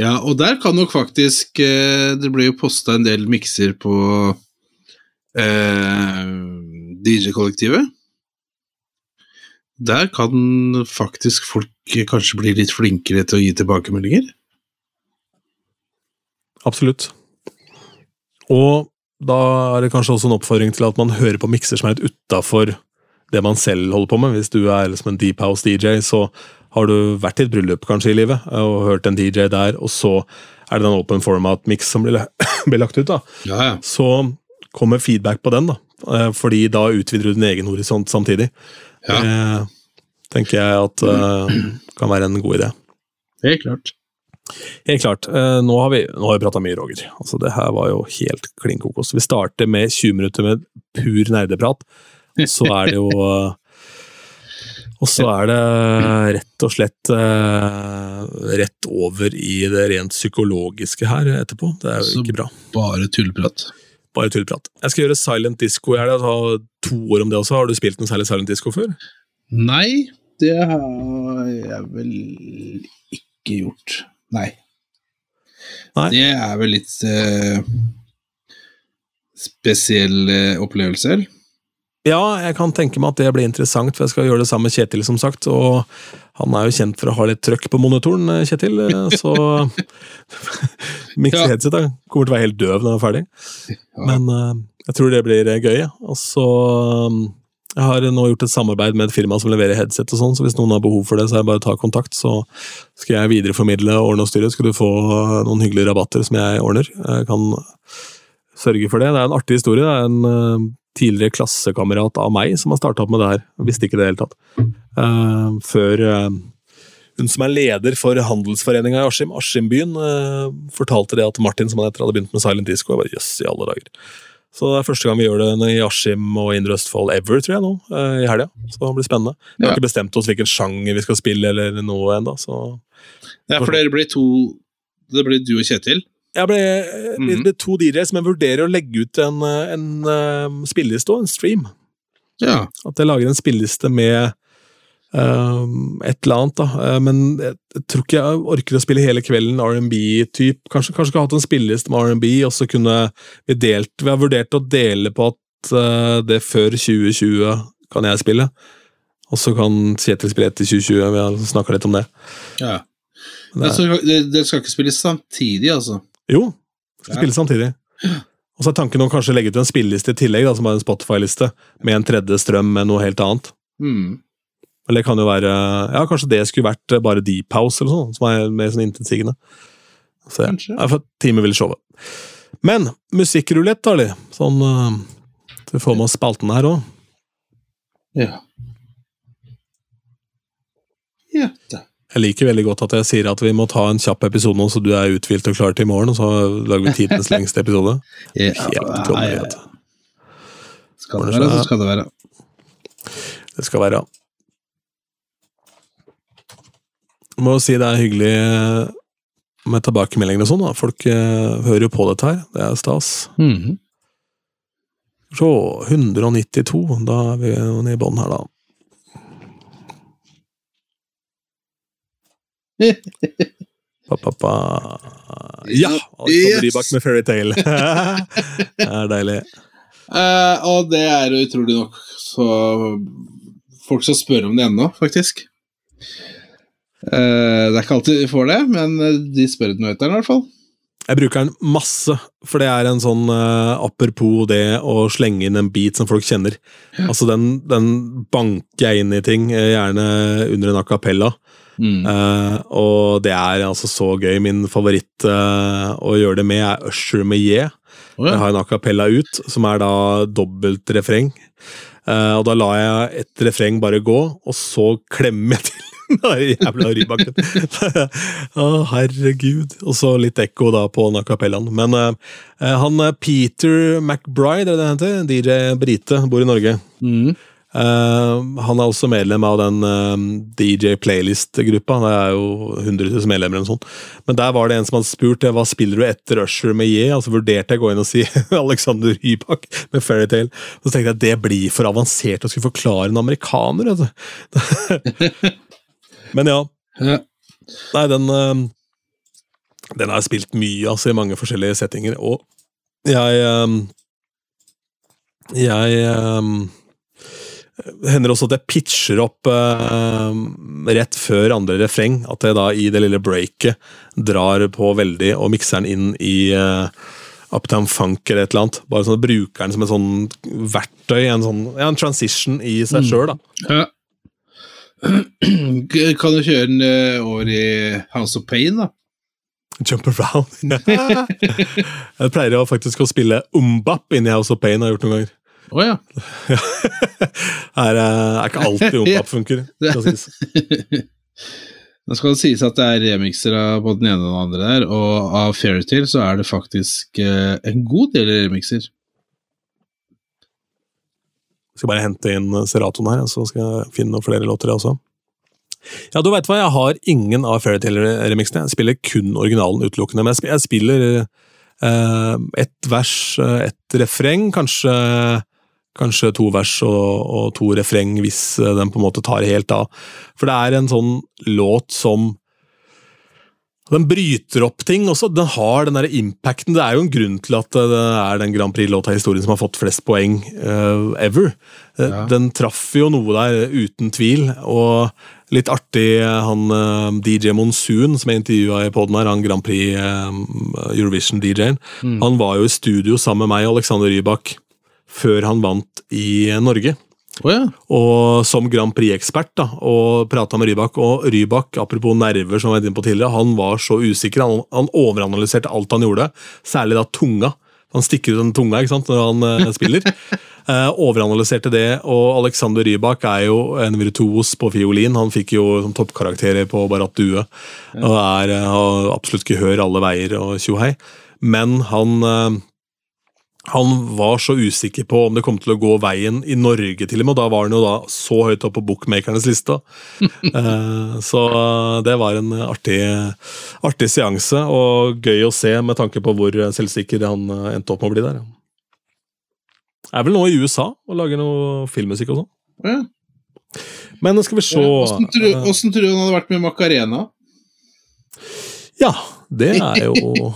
Ja, og der kan nok faktisk eh, Det blir jo posta en del mikser på eh, DJ-kollektivet. Der kan faktisk folk kanskje bli litt flinkere til å gi tilbakemeldinger.
absolutt. Og da er det kanskje også en oppfordring til at man hører på mikser som er litt utafor det man selv holder på med. Hvis du er liksom en deep house DJ, så har du vært i et bryllup kanskje i livet og hørt en DJ der, og så er det en open format-miks som blir, lagt ut. da.
Ja, ja.
så kommer feedback på den, da. Eh, Fordi da utvider du din egen horisont samtidig.
Ja.
Det tenker jeg at uh, kan være en god idé.
Helt klart.
Helt klart. eh, Nå har vi, nå har vi prata mye, Roger. Altså, det her var jo helt klin kokos. Vi starter med 20 minutter med pur nerdeprat. Og så er det jo eh, Og så er det rett og slett eh, rett over i det rent psykologiske her etterpå. Det er jo ikke bra.
Bare tullprat?
Bare tullprat. Jeg skal gjøre silent disco i helga. To år om det også. Har du spilt en særlig silent disco før?
Nei, det har jeg vel ikke gjort. Nei.
Nei.
Det er vel litt eh, spesielle opplevelser.
Ja, jeg kan tenke meg at det blir interessant, for jeg skal gjøre det sammen med Kjetil, som sagt. Og han er jo kjent for å ha litt trøkk på monitoren, eh, Kjetil, eh, så Mikse
Ja.
headset da. kommer til å være helt døv når han er ferdig.
Ja.
Men eh, jeg tror det blir eh, gøy. Og så um, Jeg har nå gjort et samarbeid med et firma som leverer headset, og sånn, så hvis noen har behov for det, så er det bare å ta kontakt. Så skal jeg videreformidle og ordne og styre. Skal du få eh, noen hyggelige rabatter som jeg ordner. Jeg kan sørge for det. Det er en artig historie. Det er en eh, tidligere klassekamerat av meg som har starta opp med det her. Jeg visste ikke det i det hele tatt. Eh, før hun som er leder for handelsforeninga i Askim, Askimbyen, fortalte det at Martin som han heter, hadde begynt med silent disco. Jeg bare, Jøss, i alle dager. Så det er første gang vi gjør det i Askim og Indre Østfold ever, tror jeg, nå, eh, i helga. Så det blir spennende. Vi har ikke bestemt oss hvilken sjanger vi skal spille, eller noe ennå, så
Ja, for dere blir to Det blir du og Kjetil.
Jeg ble, eh, vi
Mhm.
ble to som men vurderer å legge ut en, en, en uh, spilleliste og en stream.
Ja.
At jeg lager en spilleliste med et eller annet, da. Eh, men jeg, jeg tror ikke jeg orker å spille hele kvelden R&B-typ. Kanskje, kanskje skulle hatt en spilleliste med R&B, og så kunne vi delt Vi har vurdert å dele på at eh, det før 2020 kan jeg spille. Og så kan Kjetil spille etter 2020. Vi har snakka litt om det.
ja.
det er,
dere skal ikke spille samtidig, altså?
jo, skal
Ja.
spille samtidig. Og så er tanken å kanskje legge ut en spilleliste i tillegg, da, som er en Spotify-liste, med en tredje strøm med noe helt annet.
Mm.
Eller det kan jo være Ja, kanskje det skulle vært bare Deep House eller sånn, som er mer sånn intetsigende. Så ja, får time vil showet. Men musikkrulett, da. Sånn uh, vi får med oss spalten her òg.
Ja. Ja da.
Jeg liker veldig godt at jeg sier at vi må ta en kjapp episode nå, så du er uthvilt og klar til i morgen, og så lager vi tidens lengste episode.
Ja,
Helt du.
Skal det være, så skal det være.
Det skal være. Jeg må jo si det er hyggelig med tilbakemeldinger og sånn. da. Folk eh, hører jo på dette her. Det er stas.
Mhm.
Så 192, da er vi nede i bånn her, da. Pa, pa, pa. Ja! Alexander. Rybak med Fairytale. det er deilig.
Eh, og det er utrolig nok så folk som spør om det ennå, faktisk. Eh, det er ikke alltid vi får det, men eh, de spør den etter den i hvert fall.
Jeg bruker den masse, for det er en sånn uh, apropos det å slenge inn en bit som folk kjenner. Altså, den, den banker jeg inn i ting, gjerne under en acapella.
Mm.
Uh, og det er altså så gøy. Min favoritt uh, å gjøre det med er Usher med Ye.
Oh, ja.
Jeg har en acapella ut, som er da dobbelt refreng. Eh, og da lar jeg et refreng bare gå, og så klemmer jeg til jævla rybakken. Å, herregud. Og så litt ekko da på a. Men eh, han eh, Peter McBride, er det det heter? DJ Brite, bor i Norge.
Mm.
Uh, han er også medlem av den uh, DJ Playlist-gruppa. Det er jo 100 000 medlemmer eller sånt. Men der var det en som hadde spurt hva spiller du etter Usher med Ye. Altså vurderte jeg å gå inn og si Alexander Rybak med Fairytale. Så tenkte jeg at det blir for avansert å skulle forklare en amerikaner. du. Men ja.
Ja.
Nei, den eh, Den har jeg spilt mye, altså, i mange forskjellige settinger. Og jeg eh, Jeg det hender også at jeg pitcher opp eh, rett før andre refreng. At jeg da i det lille breaket drar på veldig og mikser den inn i eh, Uptown Funk eller et eller annet. Bare sånn bruker den som et sånn verktøy, en sånn ja, en transition i seg
Mm.
sjøl, da.
Ja. Kan du kjøre den eh, over i House of Pain, da?
Jump around. jeg pleier jo faktisk å spille umbap inni House of Pain, har jeg gjort noen ganger.
Å ja.
er, eh, er ikke alltid umbap funker. skal sies.
Nå skal det sies at det er remixer av både den ene og den andre der, og av Fairytale så er det faktisk eh, en god del remixer.
Skal bare hente inn Seratoen her, så skal jeg finne noen flere låter, jeg også. Ja, du veit hva, jeg har ingen av Fairytale-remixene. Jeg spiller kun originalen utelukkende. Men jeg spiller eh, ett vers, eh, ett refreng, kanskje, kanskje to vers og, og to refreng hvis eh, den på en måte tar helt av. For det er en sånn låt som den bryter opp ting også. Den har den der impacten. Det er jo en grunn til at det er den Grand Prix-låta i historien som har fått flest poeng uh, ever. Eh,
Ja.
Den traff jo noe der, uten tvil. Og litt artig, han eh, DJ Monsoon, som jeg intervjua i poden her, han Grand Prix uh, Eurovision-DJ-en,
Mm.
han var jo i studio sammen med meg og Alexander Rybak før han vant i Norge
Å ja.
og som Grand Prix-ekspert da, og prata med Rybak. Og Rybak, apropos nerver, som jeg var inne på tidligere, han var så usikker. Han, han overanalyserte alt han gjorde, særlig da tunga. Han stikker ut den tunga ikke sant, når han uh, spiller. Uh, overanalyserte det, og Alexander Rybak er jo en virtuos på fiolin. Han fikk jo som toppkarakterer på Barat Due, og er, eh, har absolutt gehør alle veier og tjohei. Men han han var så usikker på om det kom til å gå veien i Norge, til og med, og da var han jo da så høyt oppe på bookmakernes liste. Eh, så det var en artig, artig seanse, og gøy å se med tanke på hvor selvsikker han eh, endte opp med å bli der. Er vel nå i USA og lager noe filmmusikk og sånn.
Ja.
Men skal vi se
Åssen tror,
eh,
tror du han hadde vært med Macarena?
Ja, det er jo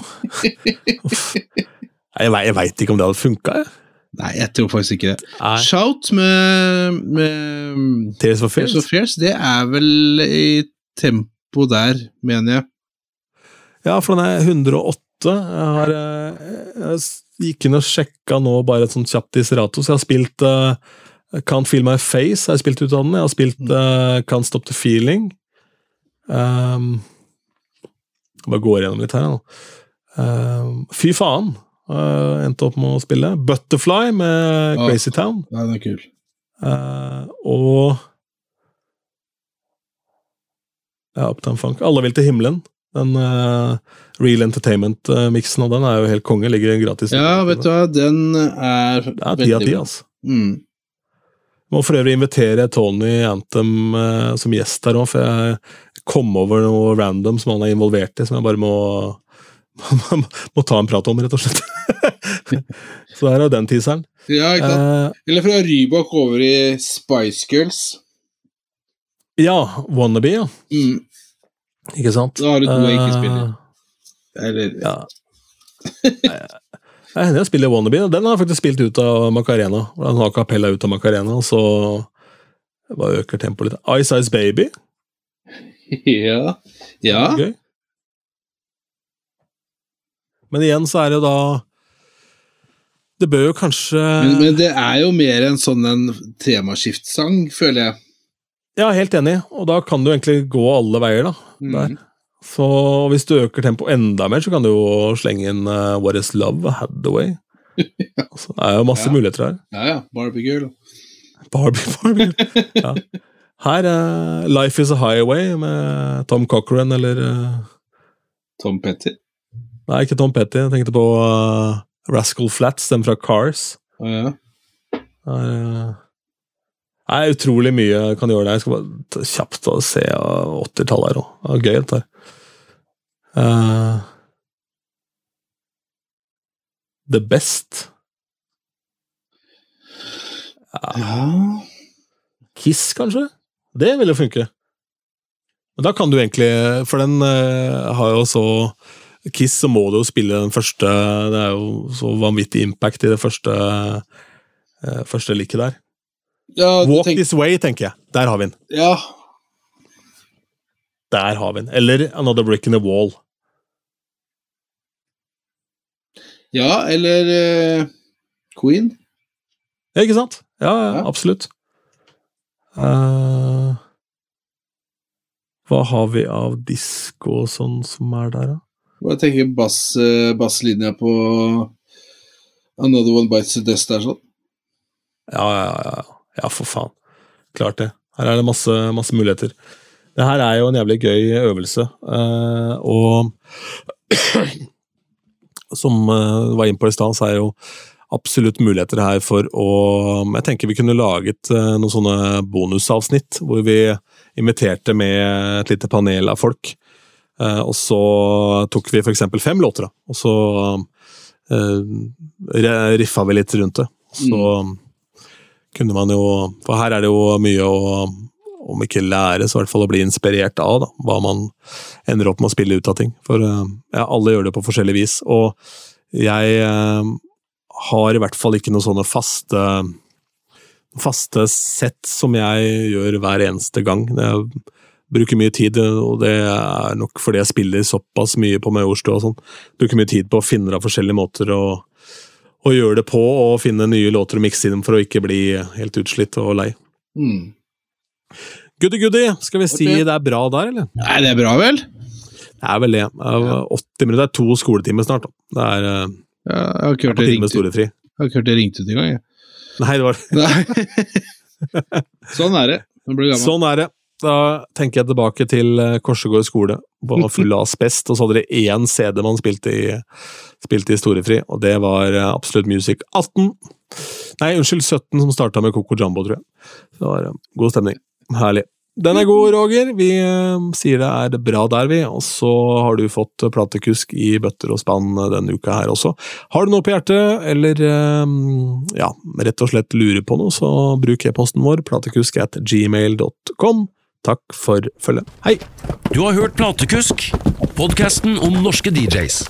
Jeg, jeg veit ikke om det hadde funka.
Nei, jeg tror faktisk ikke det.
Nei.
Shout med, med
Tears for
Fears of Fears, det er vel i tempo der, mener jeg.
Ja, for den er 108. Jeg, har, eh, jeg gikk inn og sjekka nå bare et sånt kjapt diserato, så jeg har spilt uh, Can't Feel My Face. Jeg har spilt ut av den. Jeg har spilt uh, Can't Stop The Feeling. Um, jeg bare går gjennom litt her nå. Um, fy faen! Uh, endte opp med å spille. Butterfly med
ah,
Crazy Town.
Nei, den er kul.
Uh, og ja, Uptown Funk. Alle vil til himmelen. Den uh, Real Entertainment-miksen av den er jo helt konge. Ligger gratis.
Ja, vet du hva, den er
Det er ti av ti, altså.
Mm.
Må for øvrig invitere Tony Anthem eh, som gjest her òg, for jeg kom over noe random som han er involvert i, som jeg bare må må ta en prat om, rett og slett. Så her er den teaseren.
Ja, ikke sant?
Eh,
Eller fra Rybak over i Spice Girls.
ja, Wannabe, ja.
Mm.
Ikke sant?
Da har du to jeg ikke spiller.
Eh,
Eller
Ja. Det hender jeg spiller Wannabe. Den har jeg faktisk spilt ut av Macarena. Den har kapella ut av Macarena, så bare øker tempoet litt. Ice Ice Baby.
Ja. ja.
Gøy. Men igjen så er det jo da Det bør jo kanskje
Men, men det er jo mer en sånn en temaskiftsang, føler jeg.
Ja, helt enig, og da kan du egentlig gå alle veier, da.
Mm.
Der. Så hvis du øker tempoet enda mer, så kan du jo slenge inn uh, What Is Love, Hathaway. altså, det er jo masse
Ja.
muligheter her.
Ja ja, Barbie Girl.
Barbie, Barbie. ja. Her er Life Is A Highway med Tom Cochran, eller uh,
Tom Petty.
Nei, ikke Tom Petty. Jeg tenkte på uh, Rascal Flats, den fra Cars.
Ja.
Det er, uh, det er utrolig mye kan gjøre der. Jeg skal bare kjapt og se 80-tallet her òg. Det er gøy, dette her. Uh, The Best.
ja.
Kiss, kanskje? Det ville funke. Men da kan du egentlig For den uh, har jo så Kiss, så må du jo spille den første Det er jo så vanvittig impact i det første uh, første liket der.
ja
Walk
tenk-
This Way, tenker jeg. Der har vi den.
Ja.
Der har vi den. Eller Another Brick in the Wall.
ja, eller eh, Queen.
Ja, ikke sant? Ja, ja,
Ja.
absolutt. Uh, hva har vi av disko og sånn som er der, da?
Bare tenker bass, eh, basslinja på Another One Bites the Dust der, sånn.
Ja, ja, ja, ja. for faen. Klart det. Her er det masse, masse muligheter. Det her er jo en jævlig gøy øvelse, eh, og som uh, var inne på i stad, så er jo absolutt muligheter her for å Jeg tenker vi kunne laget eh, noen sånne bonusavsnitt hvor vi inviterte med et lite panel av folk. Eh, og så tok vi f.eks. fem låter, da. Og så uh, riffa vi litt rundt det. Så kunne man jo For her er det jo mye å om ikke lære, så i hvert fall å bli inspirert av da, hva man ender opp med å spille ut av ting. For eh, ja, alle gjør det på forskjellig vis. Og jeg eh, har i hvert fall ikke noen sånne faste faste sett som jeg gjør hver eneste gang. Jeg bruker mye tid, og det er nok fordi jeg spiller såpass mye på Majorstua og sånn. Bruker mye tid på å finne av forskjellige måter å, å gjøre det på, og finne nye låter å mikse inn for å ikke bli helt utslitt og lei.
Mm.
Goody goody, skal vi si
okay.
det er bra der, eller?
Nei, det er bra, vel?
Det er vel det. Er 80 minutter, det er to skoletimer snart. da. Det er eh,
Ja, jeg har ikke hørt det
ringte
ringt ut. ringt engang, jeg.
Nei, det var
det. sånn er det.
Sånn er det. Da tenker jeg tilbake til eh, Korsegård skole, på full av asbest, og så hadde de én CD man spilte i, spilte i storefri, og det var eh, Absolute Music 18. Nei, unnskyld, 17, som starta med Coco Jumbo, tror jeg. Så det var eh, god stemning. Herlig. Den er god, Roger. Vi sier det er bra der, vi. Og så har du fått platekusk i bøtter og spann denne uka her også. Har du noe på hjertet, eller ja, rett og slett lurer på noe, så bruk e-posten vår, platekusk at gmail.com. Takk for følget. Hei!
Du har hørt Platekusk, podkasten om norske DJs.